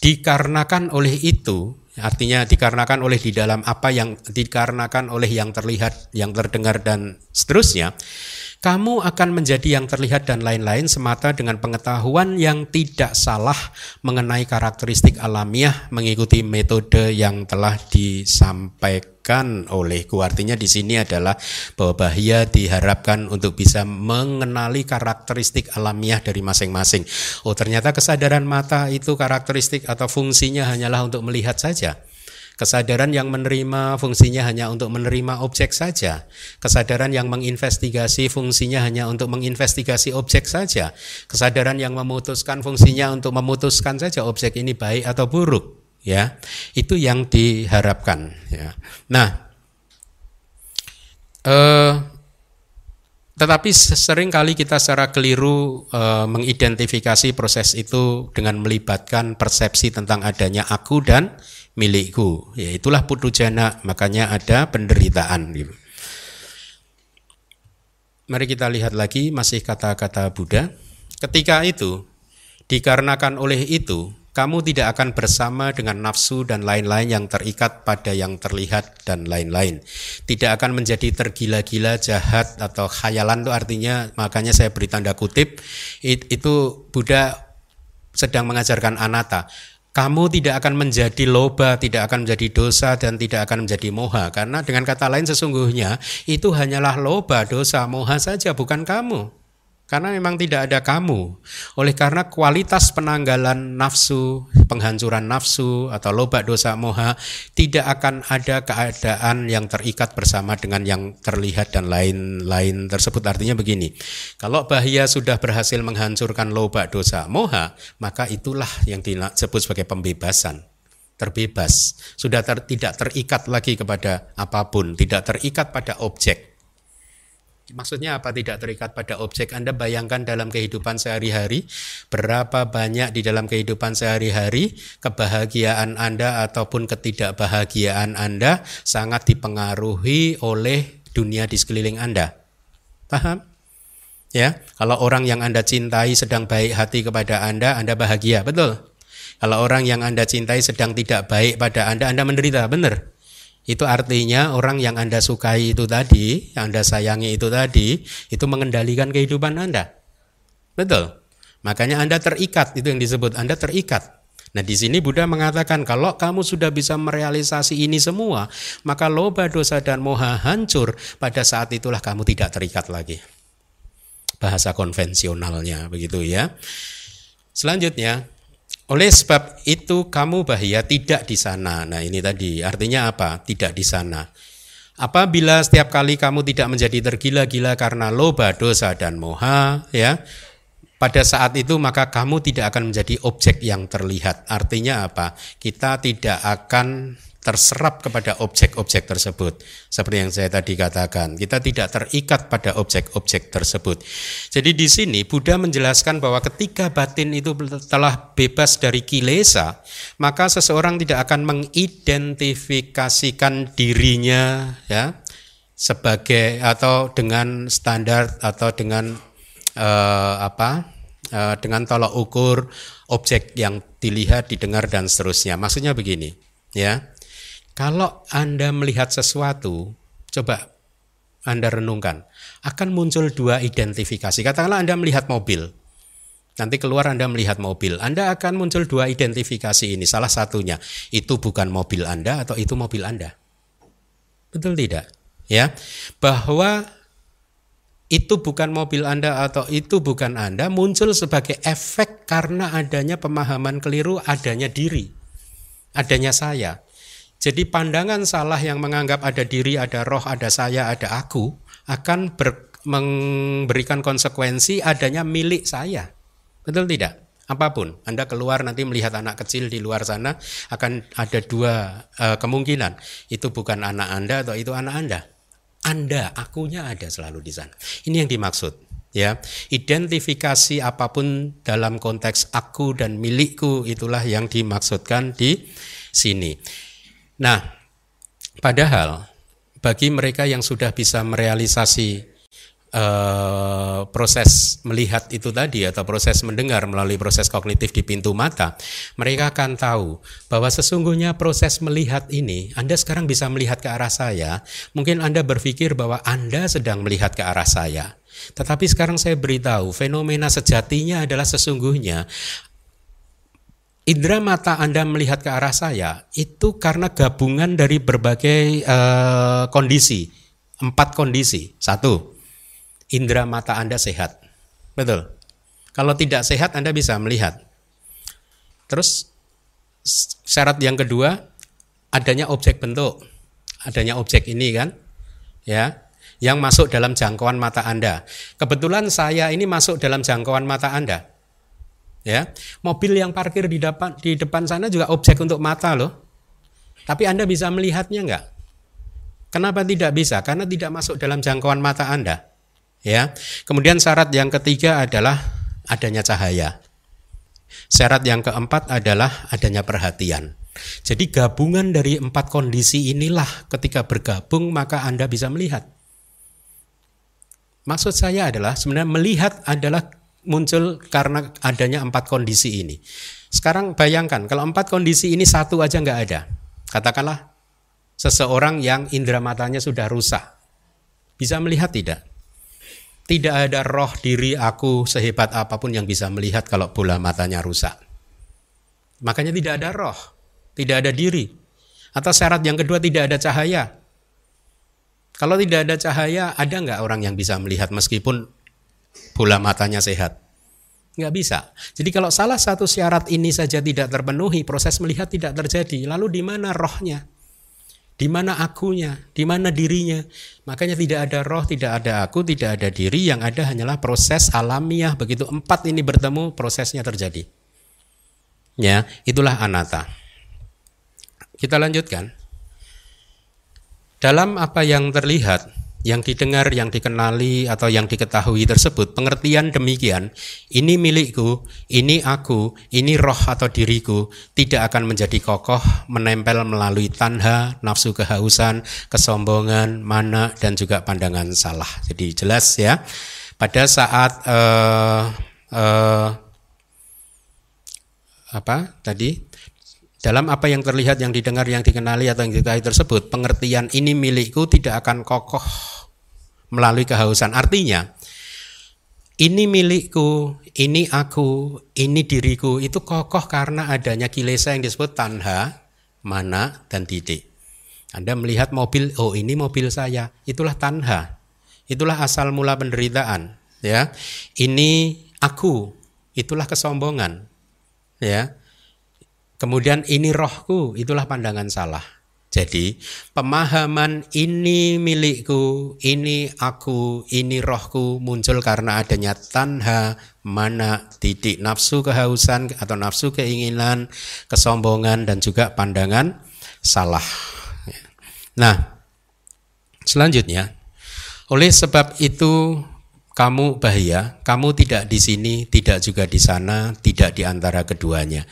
dikarenakan oleh itu, artinya dikarenakan oleh di dalam apa yang dikarenakan oleh yang terlihat, yang terdengar dan seterusnya, kamu akan menjadi yang terlihat dan lain-lain semata dengan pengetahuan yang tidak salah mengenai karakteristik alamiah mengikuti metode yang telah disampaikan olehku. Artinya di sini adalah bahwa bahaya diharapkan untuk bisa mengenali karakteristik alamiah dari masing-masing. Oh, ternyata kesadaran mata itu karakteristik atau fungsinya hanyalah untuk melihat saja. Kesadaran yang menerima fungsinya hanya untuk menerima objek saja. Kesadaran yang menginvestigasi fungsinya hanya untuk menginvestigasi objek saja. Kesadaran yang memutuskan fungsinya untuk memutuskan saja objek ini baik atau buruk. Ya, itu yang diharapkan. Ya. Nah, eh, tetapi sering kali kita secara keliru e, mengidentifikasi proses itu dengan melibatkan persepsi tentang adanya aku dan milikku. Ya itulah putu jana, makanya ada penderitaan. Gitu. Mari kita lihat lagi masih kata-kata Buddha. Ketika itu, dikarenakan oleh itu, kamu tidak akan bersama dengan nafsu dan lain-lain yang terikat pada yang terlihat dan lain-lain. Tidak akan menjadi tergila-gila, jahat atau khayalan itu artinya makanya saya beri tanda kutip itu Buddha sedang mengajarkan anata kamu tidak akan menjadi loba, tidak akan menjadi dosa, dan tidak akan menjadi moha. Karena dengan kata lain sesungguhnya itu hanyalah loba, dosa, moha saja, bukan kamu. Karena memang tidak ada kamu. Oleh karena kualitas penanggalan nafsu, penghancuran nafsu atau loba dosa moha tidak akan ada keadaan yang terikat bersama dengan yang terlihat dan lain-lain tersebut. Artinya begini, kalau bahaya sudah berhasil menghancurkan loba dosa moha, maka itulah yang disebut sebagai pembebasan terbebas, sudah ter, tidak terikat lagi kepada apa pun, tidak terikat pada objek. Maksudnya apa tidak terikat pada objek? Anda bayangkan dalam kehidupan sehari-hari, berapa banyak di dalam kehidupan sehari-hari kebahagiaan Anda ataupun ketidakbahagiaan Anda sangat dipengaruhi oleh dunia di sekeliling Anda. Paham? Ya, kalau orang yang Anda cintai sedang baik hati kepada Anda, Anda bahagia, betul? Kalau orang yang Anda cintai sedang tidak baik pada Anda, Anda menderita, benar? Itu artinya orang yang Anda sukai itu tadi, yang Anda sayangi itu tadi, itu mengendalikan kehidupan Anda. Betul. Makanya Anda terikat, itu yang disebut Anda terikat. Nah di sini Buddha mengatakan kalau kamu sudah bisa merealisasi ini semua, maka loba, dosa, dan moha hancur. Pada saat itulah kamu tidak terikat lagi. Bahasa konvensionalnya begitu ya. Selanjutnya, oleh sebab itu kamu bahaya tidak di sana. Nah ini tadi artinya apa? Tidak di sana. Apabila setiap kali kamu tidak menjadi tergila-gila karena loba, dosa dan moha, ya, pada saat itu maka kamu tidak akan menjadi objek yang terlihat. Artinya apa? Kita tidak akan terserap kepada objek-objek tersebut. Seperti yang saya tadi katakan, kita tidak terikat pada objek-objek tersebut. Jadi di sini Buddha menjelaskan bahwa ketika batin itu telah bebas dari kilesa, maka seseorang tidak akan mengidentifikasikan dirinya ya sebagai atau dengan standar atau dengan uh, apa? Uh, dengan tolak ukur objek yang dilihat, didengar dan seterusnya. Maksudnya begini, ya kalau Anda melihat sesuatu, coba Anda renungkan, akan muncul dua identifikasi. Katakanlah Anda melihat mobil, nanti keluar Anda melihat mobil, Anda akan muncul dua identifikasi ini. Salah satunya, itu bukan mobil Anda atau itu mobil Anda. Betul tidak? Ya, bahwa itu bukan mobil Anda atau itu bukan Anda muncul sebagai efek karena adanya pemahaman keliru, adanya diri, adanya saya. Jadi pandangan salah yang menganggap ada diri, ada roh, ada saya, ada aku akan ber, memberikan konsekuensi adanya milik saya. Betul tidak? Apa pun, Anda keluar nanti melihat anak kecil di luar sana akan ada dua uh, kemungkinan. Itu bukan anak Anda atau itu anak Anda. Anda, akunya ada selalu di sana. Ini yang dimaksud ya identifikasi apa pun dalam konteks aku dan milikku itulah yang dimaksudkan di sini Nah, padahal bagi mereka yang sudah bisa merealisasi uh, proses melihat itu tadi atau proses mendengar melalui proses kognitif di pintu mata, mereka akan tahu bahwa sesungguhnya proses melihat ini, Anda sekarang bisa melihat ke arah saya, mungkin Anda berpikir bahwa Anda sedang melihat ke arah saya. Tetapi sekarang saya beritahu, fenomena sejatinya adalah sesungguhnya indera mata Anda melihat ke arah saya itu karena gabungan dari berbagai uh, kondisi, empat kondisi. Satu, indera mata Anda sehat, betul. Kalau tidak sehat Anda bisa melihat. Terus syarat yang kedua adanya objek bentuk, adanya objek ini kan, ya, yang masuk dalam jangkauan mata Anda. Kebetulan saya ini masuk dalam jangkauan mata Anda. Ya, mobil yang parkir di depan di depan sana juga objek untuk mata loh. Tapi Anda bisa melihatnya enggak? Kenapa tidak bisa? Karena tidak masuk dalam jangkauan mata Anda. Ya. Kemudian syarat yang ketiga adalah adanya cahaya. Syarat yang keempat adalah adanya perhatian. Jadi gabungan dari empat kondisi inilah ketika bergabung maka Anda bisa melihat. Maksud saya adalah sebenarnya melihat adalah muncul karena adanya empat kondisi ini. Sekarang bayangkan kalau empat kondisi ini satu aja nggak ada. Katakanlah seseorang yang indera matanya sudah rusak. Bisa melihat tidak? Tidak ada roh diri aku sehebat apa pun yang bisa melihat kalau bola matanya rusak. Makanya tidak ada roh, tidak ada diri. Atau syarat yang kedua tidak ada cahaya. Kalau tidak ada cahaya, ada nggak orang yang bisa melihat meskipun bola matanya sehat? Nggak bisa. Jadi kalau salah satu syarat ini saja tidak terpenuhi, proses melihat tidak terjadi. Lalu di mana rohnya? Di mana akunya? Di mana dirinya? Makanya tidak ada roh, tidak ada aku, tidak ada diri. Yang ada hanyalah proses alamiah. Begitu empat ini bertemu, prosesnya terjadi. Ya, itulah anata. Kita lanjutkan. Dalam apa yang terlihat, yang didengar, yang dikenali, atau yang diketahui tersebut, pengertian demikian, ini milikku, ini aku, ini roh atau diriku, tidak akan menjadi kokoh, menempel melalui tanha, nafsu kehausan, kesombongan, mana, dan juga pandangan salah. Jadi jelas ya, pada saat uh, uh, apa tadi dalam apa yang terlihat, yang didengar, yang dikenali atau yang diketahui tersebut, pengertian ini milikku tidak akan kokoh melalui kehausan. Artinya, ini milikku, ini aku, ini diriku, itu kokoh karena adanya kilesa yang disebut tanha, mana, dan titik. Anda melihat mobil, oh ini mobil saya, itulah tanha. Itulah asal mula penderitaan, ya. Ini aku, itulah kesombongan, ya. Kemudian ini rohku, itulah pandangan salah. Jadi pemahaman ini milikku, ini aku, ini rohku muncul karena adanya tanha, mana, titik nafsu kehausan atau nafsu keinginan, kesombongan dan juga pandangan salah. Nah, selanjutnya, oleh sebab itu kamu bahaya, kamu tidak di sini, tidak juga di sana, tidak di antara keduanya.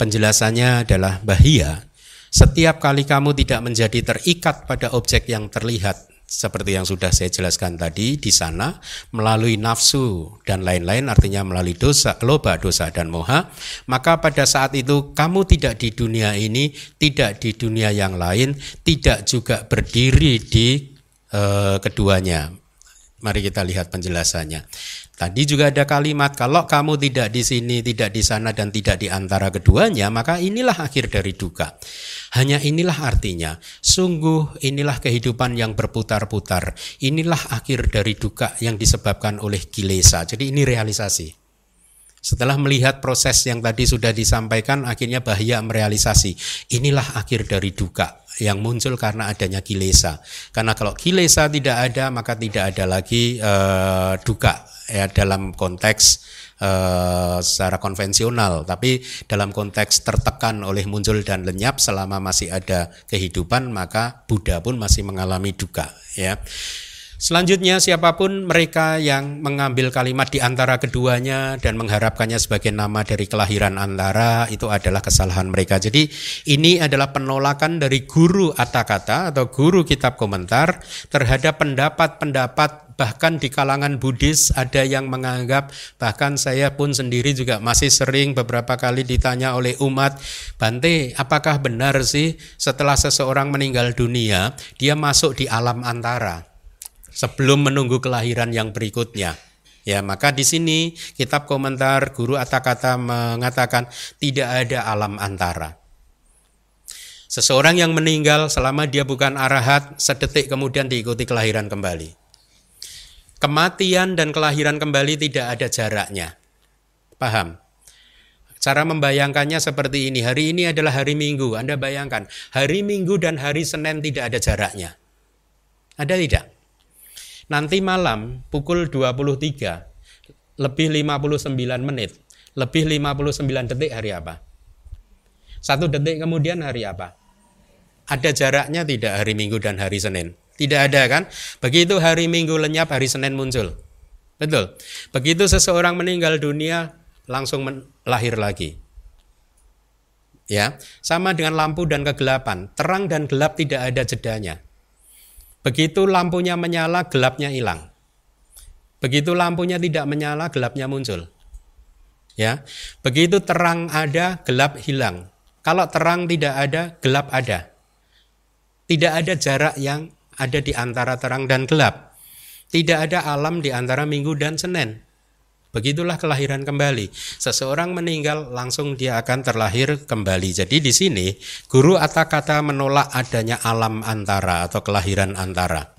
Penjelasannya adalah bahia. Setiap kali kamu tidak menjadi terikat pada objek yang terlihat seperti yang sudah saya jelaskan tadi di sana melalui nafsu dan lain-lain artinya melalui dosa, loba, dosa dan moha, maka pada saat itu kamu tidak di dunia ini, tidak di dunia yang lain, tidak juga berdiri di uh, keduanya. Mari kita lihat penjelasannya. Tadi juga ada kalimat kalau kamu tidak di sini, tidak di sana dan tidak di antara keduanya, maka inilah akhir dari duka. Hanya inilah artinya, sungguh inilah kehidupan yang berputar-putar. Inilah akhir dari duka yang disebabkan oleh kilesa. Jadi ini realisasi. Setelah melihat proses yang tadi sudah disampaikan, akhirnya bahaya merealisasi. Inilah akhir dari duka yang muncul karena adanya kilesa. Karena kalau kilesa tidak ada, maka tidak ada lagi uh, duka ya dalam konteks uh, secara konvensional, tapi dalam konteks tertekan oleh muncul dan lenyap selama masih ada kehidupan maka Buddha pun masih mengalami duka ya. Selanjutnya siapa pun mereka yang mengambil kalimat di antara keduanya dan mengharapkannya sebagai nama dari kelahiran antara itu adalah kesalahan mereka. Jadi ini adalah penolakan dari guru kata atau guru kitab komentar terhadap pendapat-pendapat bahkan di kalangan Buddhis ada yang menganggap bahkan saya pun sendiri juga masih sering beberapa kali ditanya oleh umat Bante apakah benar sih setelah seseorang meninggal dunia dia masuk di alam antara sebelum menunggu kelahiran yang berikutnya. Ya, maka di sini kitab komentar guru Atakata mengatakan tidak ada alam antara. Seseorang yang meninggal selama dia bukan arahat, sedetik kemudian diikuti kelahiran kembali. Kematian dan kelahiran kembali tidak ada jaraknya. Paham? Cara membayangkannya seperti ini. Hari ini adalah hari Minggu. Anda bayangkan, hari Minggu dan hari Senin tidak ada jaraknya. Ada tidak? Nanti malam pukul 23 lebih 59 menit, lebih 59 detik hari apa? Satu detik kemudian hari apa? Ada jaraknya tidak hari Minggu dan hari Senin? Tidak ada kan? Begitu hari Minggu lenyap, hari Senin muncul. Betul. Begitu seseorang meninggal dunia, langsung lahir lagi. Ya, sama dengan lampu dan kegelapan. Terang dan gelap tidak ada jedanya. Begitu lampunya menyala, gelapnya hilang. Begitu lampunya tidak menyala, gelapnya muncul. Ya. Begitu terang ada, gelap hilang. Kalau terang tidak ada, gelap ada. Tidak ada jarak yang ada di antara terang dan gelap. Tidak ada alam di antara minggu dan Senin. Begitulah kelahiran kembali. Seseorang meninggal langsung dia akan terlahir kembali. Jadi di sini guru kata-kata menolak adanya alam antara atau kelahiran antara.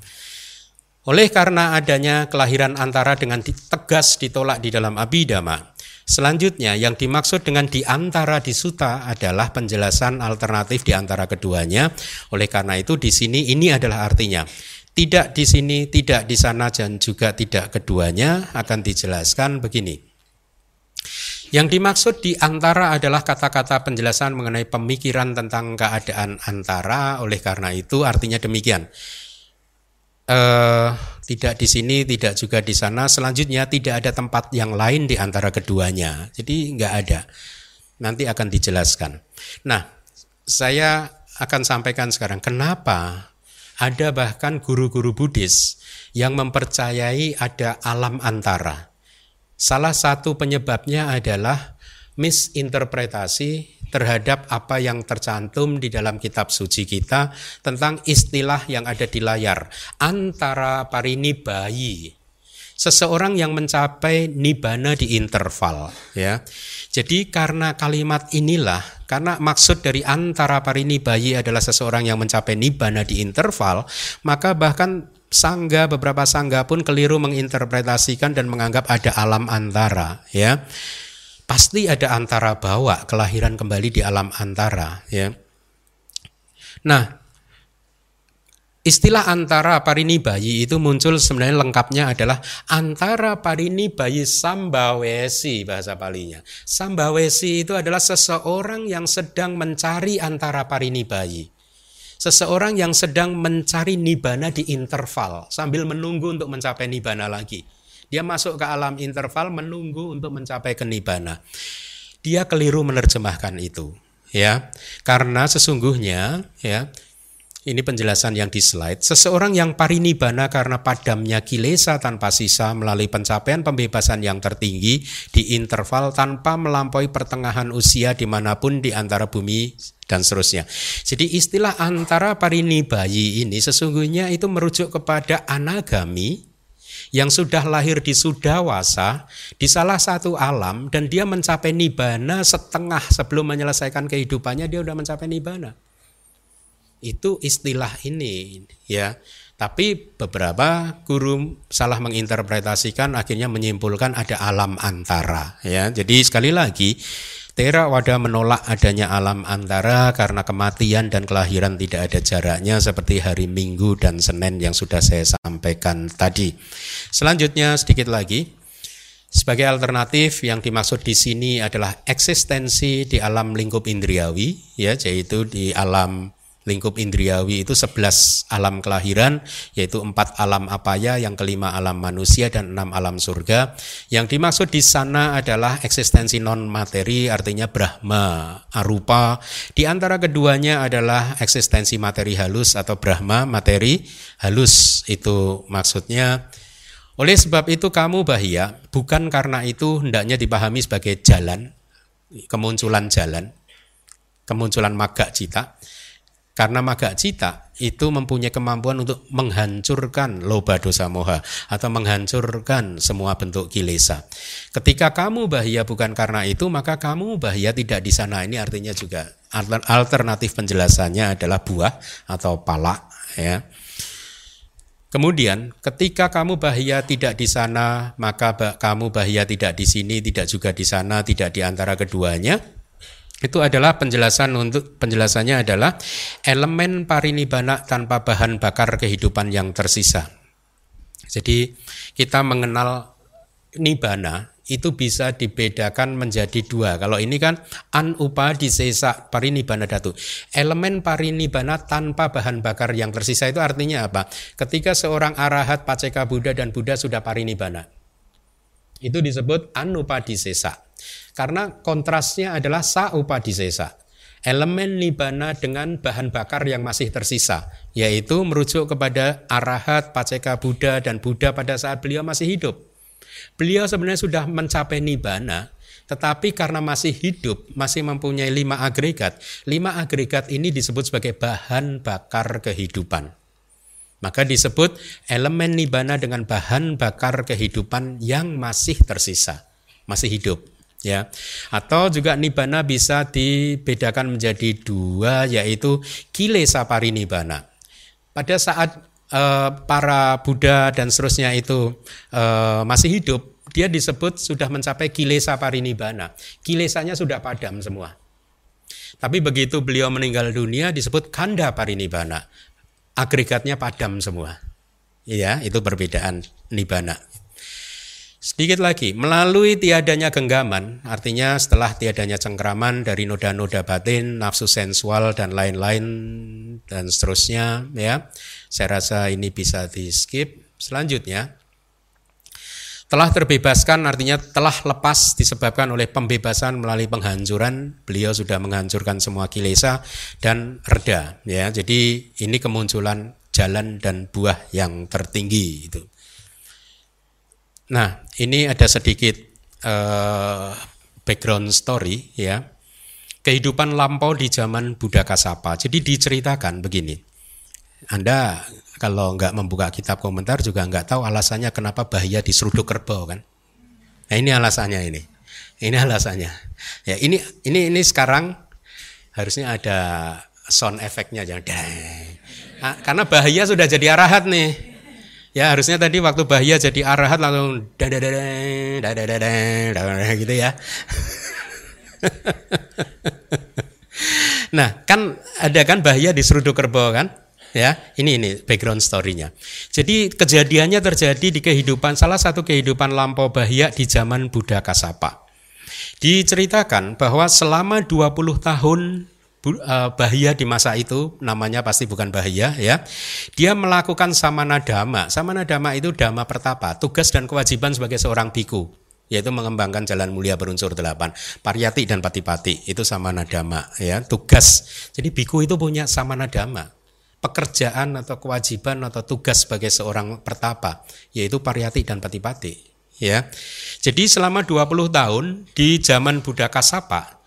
Oleh karena adanya kelahiran antara dengan tegas ditolak di dalam abidama, Selanjutnya yang dimaksud dengan di antara di suta adalah penjelasan alternatif di antara keduanya. Oleh karena itu di sini ini adalah artinya tidak di sini, tidak di sana dan juga tidak keduanya akan dijelaskan begini. Yang dimaksud di antara adalah kata-kata penjelasan mengenai pemikiran tentang keadaan antara. Oleh karena itu artinya demikian. Uh, tidak di sini, tidak juga di sana. Selanjutnya tidak ada tempat yang lain di antara keduanya. Jadi nggak ada. Nanti akan dijelaskan. Nah, saya akan sampaikan sekarang kenapa ada bahkan guru-guru Buddhis yang mempercayai ada alam antara. Salah satu penyebabnya adalah misinterpretasi terhadap apa yang tercantum di dalam kitab suci kita tentang istilah yang ada di layar antara parini bayi seseorang yang mencapai nibana di interval ya. Jadi karena kalimat inilah karena maksud dari antara parini bayi adalah seseorang yang mencapai nibana di interval, maka bahkan sangga beberapa sangga pun keliru menginterpretasikan dan menganggap ada alam antara ya pasti ada antara bawa kelahiran kembali di alam antara ya. Nah, istilah antara parini bayi itu muncul sebenarnya lengkapnya adalah antara parini bayi sambawesi bahasa palinya. Sambawesi itu adalah seseorang yang sedang mencari antara parini bayi. Seseorang yang sedang mencari nibana di interval sambil menunggu untuk mencapai nibana lagi. Dia masuk ke alam interval menunggu untuk mencapai kenibana. Dia keliru menerjemahkan itu, ya. Karena sesungguhnya, ya, ini penjelasan yang di slide. Seseorang yang parinibana karena padamnya kilesa tanpa sisa melalui pencapaian pembebasan yang tertinggi di interval tanpa melampaui pertengahan usia di mana pun di antara bumi dan seterusnya. Jadi istilah antara parinibayi ini sesungguhnya itu merujuk kepada anagami yang sudah lahir di Sudawasa di salah satu alam dan dia mencapai nibana setengah sebelum menyelesaikan kehidupannya dia sudah mencapai nibana. Itu istilah ini ya. Tapi beberapa guru salah menginterpretasikan akhirnya menyimpulkan ada alam antara ya. Jadi sekali lagi Theravada menolak adanya alam antara karena kematian dan kelahiran tidak ada jaraknya seperti hari Minggu dan Senin yang sudah saya sampaikan tadi. Selanjutnya sedikit lagi sebagai alternatif yang dimaksud di sini adalah eksistensi di alam lingkup indriawi ya yaitu di alam lingkup indriawi itu 11 alam kelahiran yaitu empat alam apaya yang kelima alam manusia dan enam alam surga. Yang dimaksud di sana adalah eksistensi non materi artinya brahma arupa. Di antara keduanya adalah eksistensi materi halus atau brahma materi halus itu maksudnya. Oleh sebab itu kamu bahia bukan karena itu hendaknya dipahami sebagai jalan kemunculan jalan kemunculan maga cita Karena maga cita itu mempunyai kemampuan untuk menghancurkan loba dosa moha atau menghancurkan semua bentuk kilesa. Ketika kamu bahaya bukan karena itu, maka kamu bahaya tidak di sana. Ini artinya juga alternatif penjelasannya adalah buah atau pala ya. Kemudian ketika kamu bahaya tidak di sana, maka kamu bahaya tidak di sini, tidak juga di sana, tidak di antara keduanya. Itu adalah penjelasan untuk penjelasannya adalah elemen parinibana tanpa bahan bakar kehidupan yang tersisa. Jadi kita mengenal nibana itu bisa dibedakan menjadi dua. Kalau ini kan an upa disesa parinibana datu. Elemen parinibana tanpa bahan bakar yang tersisa itu artinya apa? Ketika seorang arahat, paceka Buddha dan Buddha sudah parinibana. Itu disebut anupadisesa. Karena kontrasnya adalah sa upadisesa. Elemen nibana dengan bahan bakar yang masih tersisa, yaitu merujuk kepada arahat, paceka Buddha dan Buddha pada saat beliau masih hidup. Beliau sebenarnya sudah mencapai nibana, tetapi karena masih hidup, masih mempunyai lima agregat, lima agregat ini disebut sebagai bahan bakar kehidupan. Maka disebut elemen nibana dengan bahan bakar kehidupan yang masih tersisa, masih hidup. Ya, atau juga nibana bisa dibedakan menjadi dua, yaitu kilesa parinibana. Pada saat uh, para Buddha dan seterusnya itu uh, masih hidup, dia disebut sudah mencapai kilesa parinibana. Kilesanya sudah padam semua. Tapi begitu beliau meninggal dunia disebut kanda parinibana. Agregatnya padam semua. Ya, itu perbedaan nibana. Sedikit lagi, melalui tiadanya genggaman, artinya setelah tiadanya cengkraman dari noda-noda batin, nafsu sensual dan lain-lain dan seterusnya, ya. Saya rasa ini bisa di skip. Selanjutnya, telah terbebaskan artinya telah lepas disebabkan oleh pembebasan melalui penghancuran. Beliau sudah menghancurkan semua kilesa dan reda, ya. Jadi ini kemunculan jalan dan buah yang tertinggi itu. Nah, ini ada sedikit uh, background story ya. Kehidupan lampau di zaman Buddha Kasapa. Jadi diceritakan begini. Anda kalau nggak membuka kitab komentar juga nggak tahu alasannya kenapa bahaya diseruduk kerbau kan. Nah, ini alasannya ini. Ini alasannya. Ya, ini ini ini sekarang harusnya ada sound efeknya jangan nah, karena bahaya sudah jadi arahat nih. Ya harusnya tadi waktu bahaya jadi arahat dadadadeng, gitu ya. nah kan ada kan bahaya di seruduk kerbau kan? Ya, ini ini background story-nya. Jadi kejadiannya terjadi di kehidupan salah satu kehidupan lampau bahaya di zaman Buddha Kasapa. Diceritakan bahwa selama 20 tahun bahaya di masa itu namanya pasti bukan bahaya ya. Dia melakukan samana dhamma. Samana dhamma itu dhamma pertapa, tugas dan kewajiban sebagai seorang biku yaitu mengembangkan jalan mulia berunsur delapan pariyati dan pati-pati itu samana dhamma ya tugas jadi biku itu punya samana dhamma pekerjaan atau kewajiban atau tugas sebagai seorang pertapa yaitu pariyati dan pati-pati ya jadi selama 20 tahun di zaman Buddha Kasapa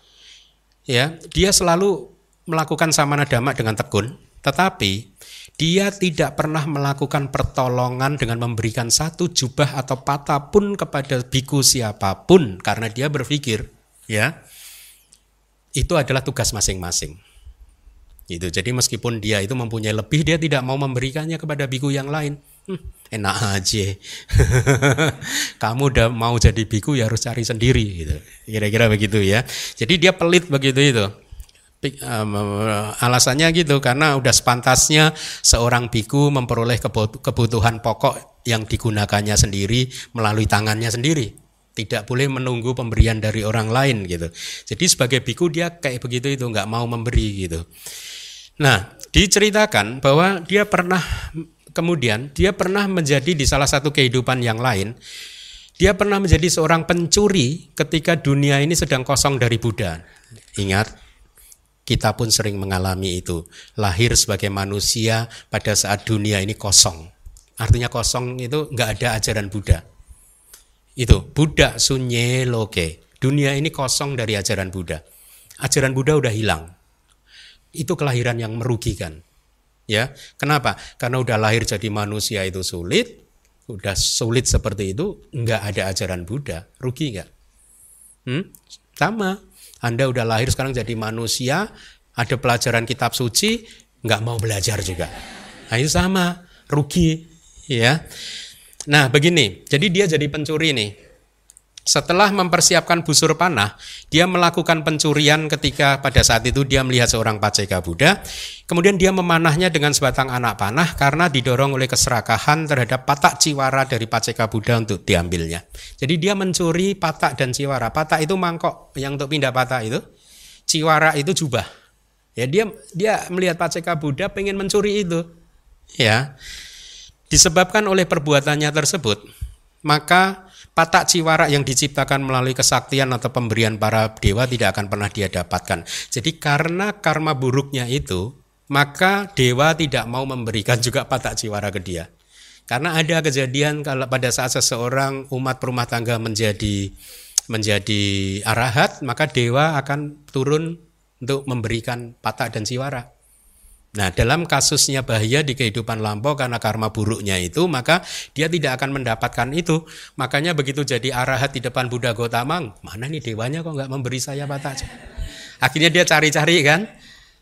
ya dia selalu melakukan samana dhamma dengan tekun, tetapi dia tidak pernah melakukan pertolongan dengan memberikan satu jubah atau patah pun kepada biku siapa pun karena dia berpikir ya itu adalah tugas masing-masing. Itu. Jadi meskipun dia itu mempunyai lebih dia tidak mau memberikannya kepada biku yang lain. Enak aja. Kamu udah mau jadi biku ya harus cari sendiri gitu. Kira-kira begitu ya. Jadi dia pelit begitu itu. Alasannya gitu karena udah sepantasnya seorang biku memperoleh kebutuhan pokok yang digunakannya sendiri melalui tangannya sendiri. Tidak boleh menunggu pemberian dari orang lain gitu. Jadi sebagai biku dia kayak begitu itu nggak mau memberi gitu. Nah, diceritakan bahwa dia pernah kemudian dia pernah menjadi di salah satu kehidupan yang lain. Dia pernah menjadi seorang pencuri ketika dunia ini sedang kosong dari Buddha. Ingat, kita pun sering mengalami itu. Lahir sebagai manusia pada saat dunia ini kosong. Artinya kosong itu nggak ada ajaran Buddha. Itu Buddha sunye loke. Dunia ini kosong dari ajaran Buddha. Ajaran Buddha udah hilang Itu kelahiran yang merugikan. Ya, kenapa? Karena udah lahir jadi manusia itu sulit, udah sulit seperti itu, nggak ada ajaran Buddha, rugi nggak? Hmm? Sama, Anda udah lahir sekarang jadi manusia, ada pelajaran kitab suci, nggak mau belajar juga. Nah itu sama, rugi, ya. Nah begini, jadi dia jadi pencuri nih. Setelah mempersiapkan busur panah, dia melakukan pencurian ketika pada saat itu dia melihat seorang paceka Buddha. Kemudian dia memanahnya dengan sebatang anak panah karena didorong oleh keserakahan terhadap patak ciwara dari paceka Buddha untuk diambilnya. Jadi dia mencuri patak dan ciwara. Patak itu mangkok yang untuk pindah patak itu. Ciwara itu jubah. Ya dia dia melihat paceka Buddha pengen mencuri itu. Ya. Disebabkan oleh perbuatannya tersebut, maka patak ciwara yang diciptakan melalui kesaktian atau pemberian para dewa tidak akan pernah dia dapatkan. Jadi karena karma buruknya itu, maka dewa tidak mau memberikan juga patak ciwara ke dia. Karena ada kejadian kalau pada saat seseorang umat perumah tangga menjadi menjadi arahat, maka dewa akan turun untuk memberikan patak dan ciwara. Nah, dalam kasusnya bahaya di kehidupan lampau karena karma buruknya itu, maka dia tidak akan mendapatkan itu. Makanya begitu jadi arahat di depan Buddha Gotama, mana nih dewanya kok nggak memberi saya batak? Akhirnya dia cari-cari kan,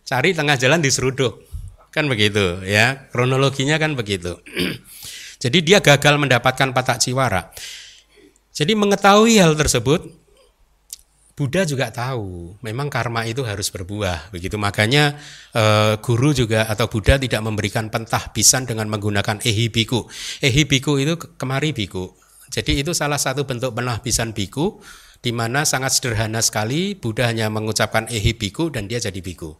cari tengah jalan diseruduk. Kan begitu ya, kronologinya kan begitu. jadi dia gagal mendapatkan patak ciwara. Jadi mengetahui hal tersebut, Buddha juga tahu, memang karma itu harus berbuah. Begitu makanya eh, guru juga atau Buddha tidak memberikan pentah pisan dengan menggunakan ehi biku. Ehi biku itu kemari biku. Jadi itu salah satu bentuk penahbisan biku di mana sangat sederhana sekali Buddha hanya mengucapkan ehi biku dan dia jadi biku.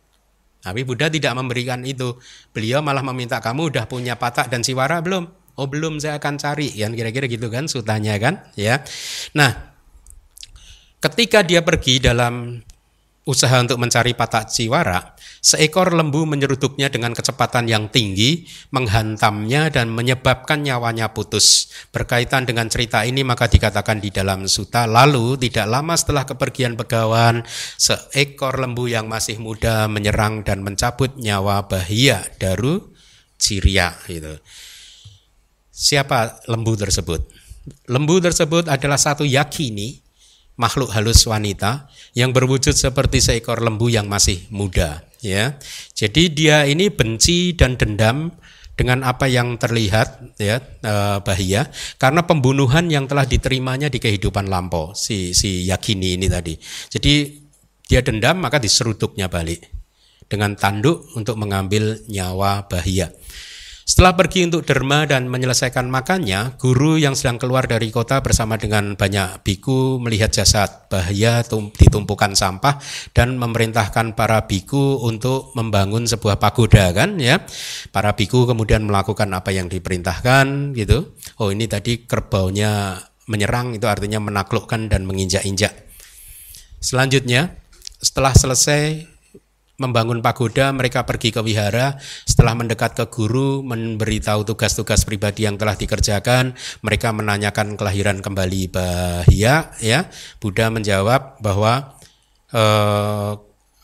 Tapi Buddha tidak memberikan itu. Beliau malah meminta kamu udah punya patak dan siwara belum? Oh belum saya akan cari. Yang kira-kira gitu kan sutanya kan, ya. Nah, Ketika dia pergi dalam usaha untuk mencari patak ciwara, seekor lembu menyeruduknya dengan kecepatan yang tinggi, menghantamnya dan menyebabkan nyawanya putus. Berkaitan dengan cerita ini maka dikatakan di dalam suta, lalu tidak lama setelah kepergian pegawan, seekor lembu yang masih muda menyerang dan mencabut nyawa Bahia Daru Ciria. Gitu. Siapa lembu tersebut? Lembu tersebut adalah satu yakini makhluk halus wanita yang berwujud seperti seekor lembu yang masih muda ya. Jadi dia ini benci dan dendam dengan apa yang terlihat ya eh, bahaya karena pembunuhan yang telah diterimanya di kehidupan lampau si si yakini ini tadi. Jadi dia dendam maka diseruduknya balik dengan tanduk untuk mengambil nyawa bahaya. Setelah pergi untuk derma dan menyelesaikan makannya, guru yang sedang keluar dari kota bersama dengan banyak biku melihat jasad bahaya ditumpukan sampah dan memerintahkan para biku untuk membangun sebuah pagoda kan ya. Para biku kemudian melakukan apa yang diperintahkan gitu. Oh ini tadi kerbaunya menyerang itu artinya menaklukkan dan menginjak-injak. Selanjutnya setelah selesai membangun pagoda, mereka pergi ke wihara. Setelah mendekat ke guru, memberitahu tugas-tugas pribadi yang telah dikerjakan, mereka menanyakan kelahiran kembali Bahia. Ya, Buddha menjawab bahwa eh,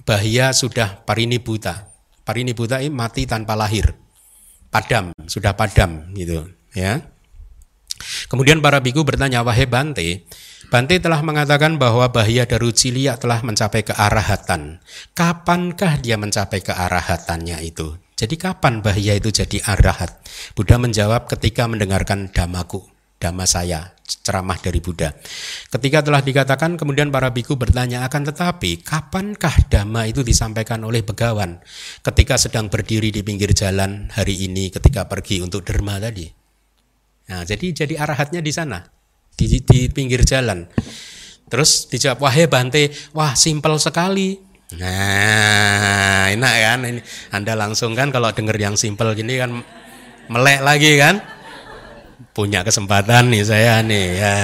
Bahia sudah parini buta. Parini buta ini mati tanpa lahir, padam, sudah padam gitu. Ya. Kemudian para biku bertanya, wahai Bante, Bante telah mengatakan bahwa Bahia Darucilia telah mencapai kearahatan. Kapankah dia mencapai kearahatannya itu? Jadi kapan Bahia itu jadi arahat? Buddha menjawab ketika mendengarkan damaku, dama saya, ceramah dari Buddha. Ketika telah dikatakan, kemudian para biku bertanya akan tetapi, kapankah dhamma itu disampaikan oleh begawan ketika sedang berdiri di pinggir jalan hari ini ketika pergi untuk derma tadi? Nah, jadi jadi arahatnya di sana di, di pinggir jalan. Terus dijawab, wahai Bante, wah simpel sekali. Nah, enak kan? Ini Anda langsung kan kalau dengar yang simpel gini kan melek lagi kan? Punya kesempatan nih saya nih ya.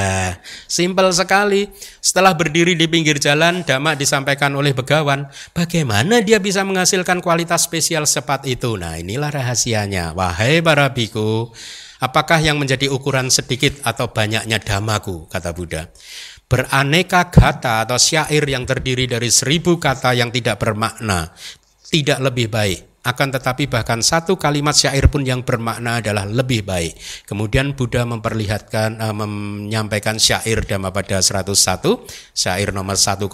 Simpel sekali. Setelah berdiri di pinggir jalan, Dhamma disampaikan oleh begawan. Bagaimana dia bisa menghasilkan kualitas spesial sepat itu? Nah, inilah rahasianya. Wahai para biku, Apakah yang menjadi ukuran sedikit atau banyaknya damaku, kata Buddha. Beraneka kata atau syair yang terdiri dari seribu kata yang tidak bermakna, tidak lebih baik akan tetapi bahkan satu kalimat syair pun yang bermakna adalah lebih baik. Kemudian Buddha memperlihatkan uh, menyampaikan syair Dhammapada 101, syair nomor 101.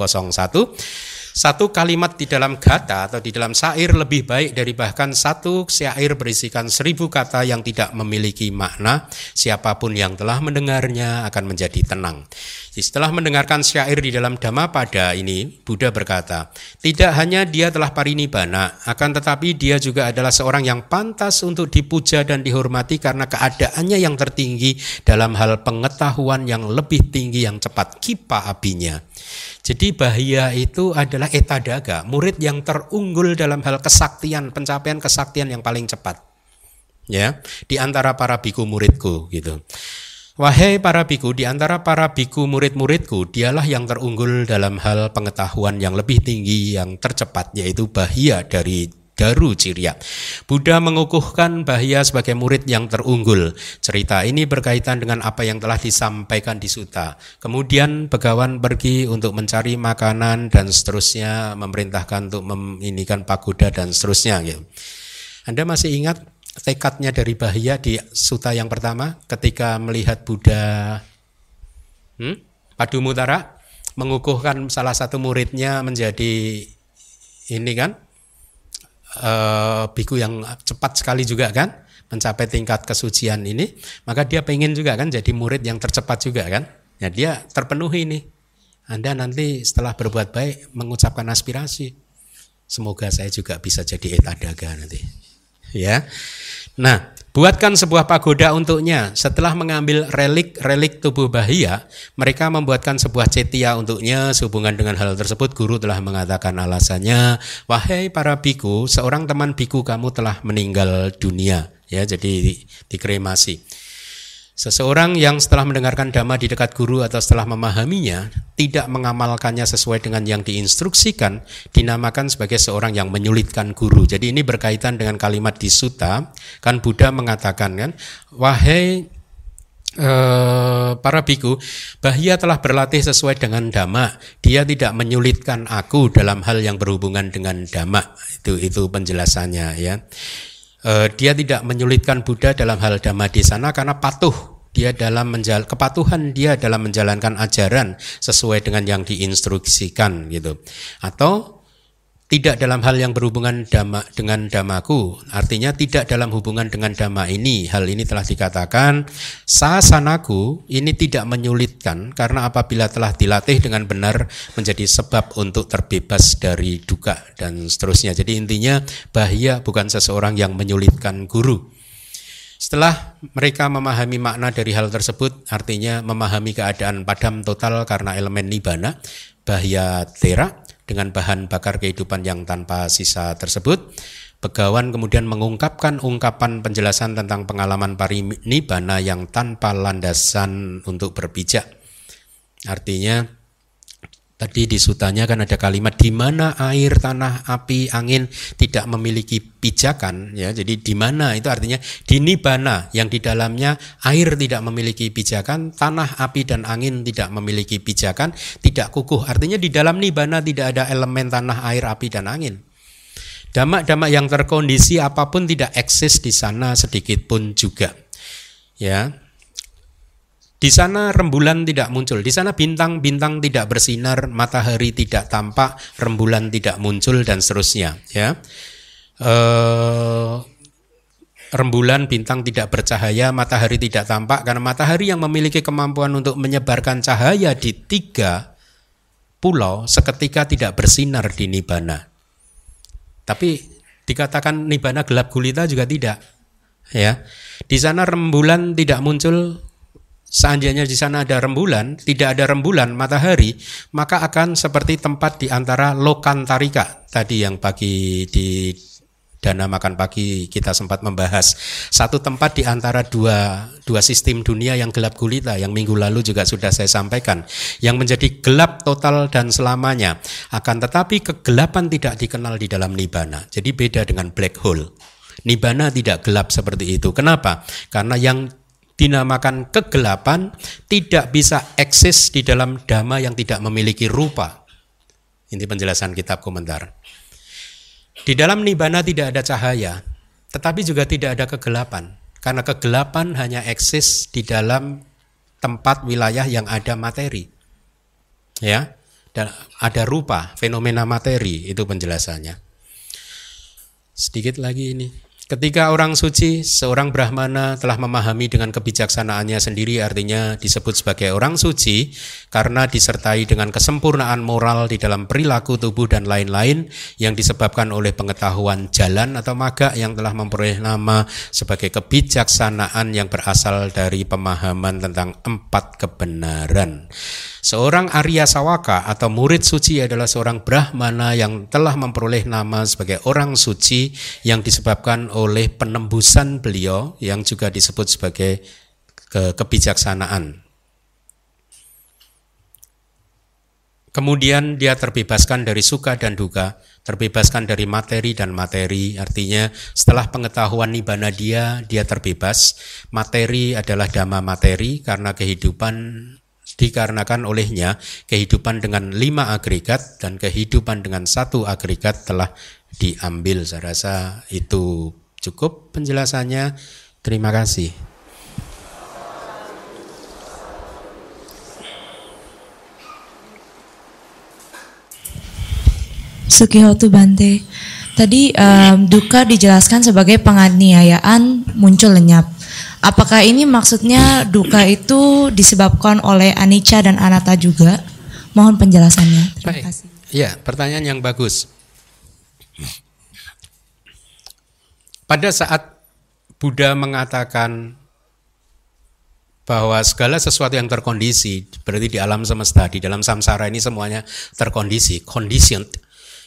Satu kalimat di dalam kata atau di dalam syair lebih baik dari bahkan satu syair berisikan seribu kata yang tidak memiliki makna. Siapa pun yang telah mendengarnya akan menjadi tenang. Setelah mendengarkan syair di dalam Dhammapada ini, Buddha berkata, tidak hanya dia telah parinibbana, akan tetapi dia juga adalah seorang yang pantas untuk dipuja dan dihormati karena keadaannya yang tertinggi dalam hal pengetahuan yang lebih tinggi yang cepat, kipa abinya. Jadi bahaya itu adalah etadaga, murid yang terunggul dalam hal kesaktian, pencapaian kesaktian yang paling cepat. Ya, di antara para biku muridku gitu. Wahai para biku, di antara para biku murid-muridku, dialah yang terunggul dalam hal pengetahuan yang lebih tinggi, yang tercepat, yaitu bahia dari Daru Cirya. Buddha mengukuhkan bahia sebagai murid yang terunggul. Cerita ini berkaitan dengan apa yang telah disampaikan di Suta. Kemudian Begawan pergi untuk mencari makanan dan seterusnya, memerintahkan untuk meminikan pagoda dan seterusnya. Gitu. Anda masih ingat tekadnya dari Bahia di suta yang pertama ketika melihat Buddha hmm, Padumutara mengukuhkan salah satu muridnya menjadi ini kan uh, biku yang cepat sekali juga kan mencapai tingkat kesucian ini maka dia pengen juga kan jadi murid yang tercepat juga kan. Ya dia terpenuhi ini. Anda nanti setelah berbuat baik mengucapkan aspirasi. Semoga saya juga bisa jadi etadaga nanti. Ya Nah, buatkan sebuah pagoda untuknya. Setelah mengambil relik-relik tubuh Bahia, mereka membuatkan sebuah cetia untuknya. Sehubungan dengan hal tersebut, guru telah mengatakan alasannya, "Wahai para biku, seorang teman biku kamu telah meninggal dunia." Ya, jadi dikremasi. Seseorang yang setelah mendengarkan dhamma di dekat guru atau setelah memahaminya, tidak mengamalkannya sesuai dengan yang diinstruksikan, dinamakan sebagai seorang yang menyulitkan guru. Jadi ini berkaitan dengan kalimat di Sutta, kan Buddha mengatakan kan, wahai Uh, para biku, Bahia telah berlatih sesuai dengan dhamma. Dia tidak menyulitkan aku dalam hal yang berhubungan dengan dhamma. Itu itu penjelasannya ya. Uh, dia tidak menyulitkan Buddha dalam hal dhamma di sana karena patuh dia dalam menjal kepatuhan dia dalam menjalankan ajaran sesuai dengan yang diinstruksikan gitu. Atau tidak dalam hal yang berhubungan dama, dengan damaku artinya tidak dalam hubungan dengan dama ini. Hal ini telah dikatakan sasanaku ini tidak menyulitkan karena apabila telah dilatih dengan benar menjadi sebab untuk terbebas dari duka dan seterusnya. Jadi intinya bahaya bukan seseorang yang menyulitkan guru. Setelah mereka memahami makna dari hal tersebut, artinya memahami keadaan padam total karena elemen nibana, bahaya tera dengan bahan bakar kehidupan yang tanpa sisa tersebut, Begawan kemudian mengungkapkan ungkapan penjelasan tentang pengalaman parinibana yang tanpa landasan untuk berpijak. Artinya Tadi di sutanya kan ada kalimat di mana air, tanah, api, angin tidak memiliki pijakan ya. Jadi di mana itu artinya di nibana yang di dalamnya air tidak memiliki pijakan, tanah, api dan angin tidak memiliki pijakan, tidak kukuh. Artinya di dalam nibana tidak ada elemen tanah, air, api dan angin. Damak-damak yang terkondisi apa pun tidak eksis di sana sedikit pun juga. Ya, di sana rembulan tidak muncul, di sana bintang-bintang tidak bersinar, matahari tidak tampak, rembulan tidak muncul dan seterusnya. Ya, e, rembulan, bintang tidak bercahaya, matahari tidak tampak karena matahari yang memiliki kemampuan untuk menyebarkan cahaya di tiga pulau seketika tidak bersinar di nibana. Tapi dikatakan nibana gelap gulita juga tidak. Ya, di sana rembulan tidak muncul, Seandainya di sana ada rembulan, tidak ada rembulan matahari, maka akan seperti tempat di antara lokantarika. Tadi yang pagi di dana makan pagi kita sempat membahas. Satu tempat di antara dua dua sistem dunia yang gelap gulita yang minggu lalu juga sudah saya sampaikan yang menjadi gelap total dan selamanya. Akan tetapi kegelapan tidak dikenal di dalam nibana jadi beda dengan black hole. Nibana tidak gelap seperti itu. Kenapa? Karena yang dinamakan kegelapan tidak bisa eksis di dalam dhamma yang tidak memiliki rupa. Ini penjelasan kitab komentar. Di dalam nibana tidak ada cahaya, tetapi juga tidak ada kegelapan. Karena kegelapan hanya eksis di dalam tempat wilayah yang ada materi. Ya, dan ada rupa, fenomena materi itu penjelasannya. Sedikit lagi ini. Ketika orang suci, seorang Brahmana telah memahami dengan kebijaksanaannya sendiri artinya disebut sebagai orang suci karena disertai dengan kesempurnaan moral di dalam perilaku tubuh dan lain-lain yang disebabkan oleh pengetahuan jalan atau maga yang telah memperoleh nama sebagai kebijaksanaan yang berasal dari pemahaman tentang empat kebenaran. Seorang Arya Sawaka atau murid suci adalah seorang Brahmana yang telah memperoleh nama sebagai orang suci yang disebabkan oleh penembusan beliau yang juga disebut sebagai ke kebijaksanaan. Kemudian dia terbebaskan dari suka dan duka, terbebaskan dari materi dan materi. Artinya setelah pengetahuan nibana dia, dia terbebas. Materi adalah dhamma materi karena kehidupan dikarenakan olehnya kehidupan dengan lima agregat dan kehidupan dengan satu agregat telah diambil. Saya rasa itu cukup penjelasannya. Terima kasih. Sukihotu Bante. Tadi um, duka dijelaskan sebagai penganiayaan muncul lenyap. Apakah ini maksudnya duka itu disebabkan oleh anicca dan anatta juga? Mohon penjelasannya. Terima Baik. kasih. Ya, pertanyaan yang bagus. Pada saat Buddha mengatakan bahwa segala sesuatu yang terkondisi, berarti di alam semesta, di dalam samsara ini semuanya terkondisi, conditioned,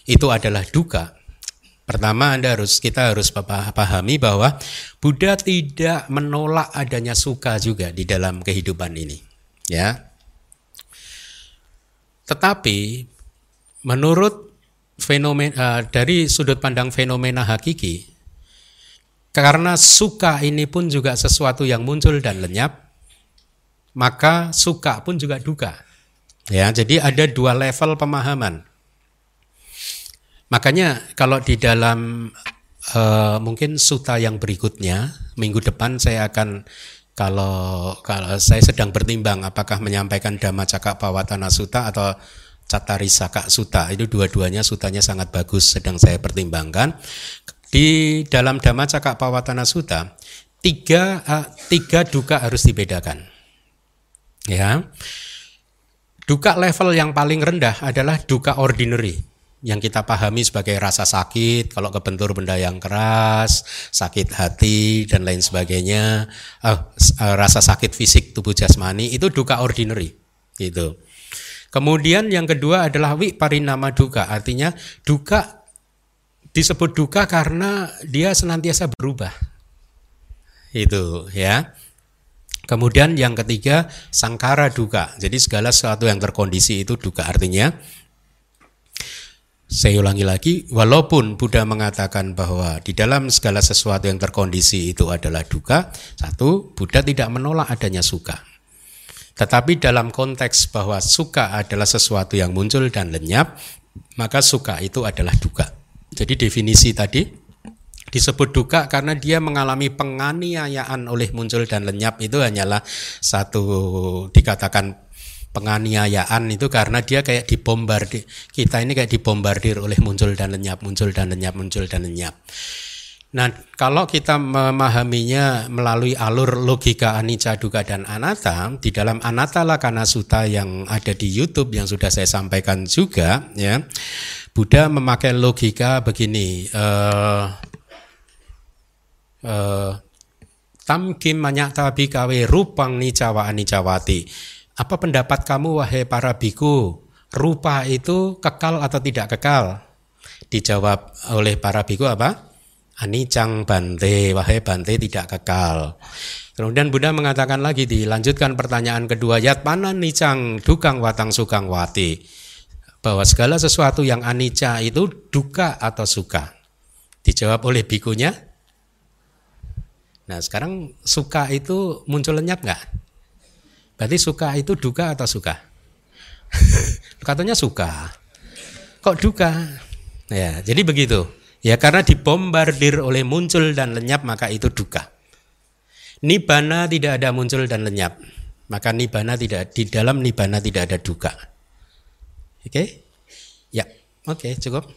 itu adalah duka. Pertama Anda harus kita harus pahami bahwa Buddha tidak menolak adanya suka juga di dalam kehidupan ini, ya. Tetapi menurut fenomena dari sudut pandang fenomena hakiki karena suka ini pun juga sesuatu yang muncul dan lenyap, maka suka pun juga duka. Ya, jadi ada dua level pemahaman. Makanya kalau di dalam uh, mungkin suta yang berikutnya minggu depan saya akan kalau kalau saya sedang bertimbang apakah menyampaikan Dhamma Cakak Pawatana Suta atau Catarisaka Suta itu dua-duanya sutanya sangat bagus sedang saya pertimbangkan di dalam Dhamma Cakak Pawatana Suta tiga uh, tiga duka harus dibedakan. Ya. Duka level yang paling rendah adalah duka ordinary yang kita pahami sebagai rasa sakit, kalau kebentur benda yang keras, sakit hati dan lain sebagainya, uh, uh, rasa sakit fisik tubuh jasmani itu duka ordinary, gitu. Kemudian yang kedua adalah wi parinama duka, artinya duka disebut duka karena dia senantiasa berubah, itu ya. Kemudian yang ketiga sangkara duka, jadi segala sesuatu yang terkondisi itu duka, artinya saya ulangi lagi, walaupun Buddha mengatakan bahwa di dalam segala sesuatu yang terkondisi itu adalah duka, satu, Buddha tidak menolak adanya suka. Tetapi dalam konteks bahwa suka adalah sesuatu yang muncul dan lenyap, maka suka itu adalah duka. Jadi definisi tadi disebut duka karena dia mengalami penganiayaan oleh muncul dan lenyap itu hanyalah satu dikatakan penganiayaan itu karena dia kayak dibombardir. Kita ini kayak dibombardir oleh muncul dan lenyap muncul dan lenyap muncul dan lenyap. Nah, kalau kita memahaminya melalui alur logika anicca, dukkha dan anatta, di dalam anatta lakana sutta yang ada di YouTube yang sudah saya sampaikan juga, ya, Buddha memakai logika begini. Uh, uh, Tam kim manyata bikawe rupang nicawa anicawati apa pendapat kamu wahai para biku? Rupa itu kekal atau tidak kekal? Dijawab oleh para biku apa? Anicang bante, wahai bante tidak kekal. Kemudian Buddha mengatakan lagi dilanjutkan pertanyaan kedua, yat mana nicang dukang watang sukang wati. Bahwa segala sesuatu yang anicca itu duka atau suka. Dijawab oleh bikunya. Nah sekarang suka itu muncul lenyap nggak? Berarti suka itu duka atau suka? Katanya suka. Kok duka? Ya, jadi begitu. Ya karena dibombardir oleh muncul dan lenyap maka itu duka. Nibana tidak ada muncul dan lenyap. Maka nibana tidak di dalam nibana tidak ada duka. Oke? Okay? Ya, oke, okay, cukup.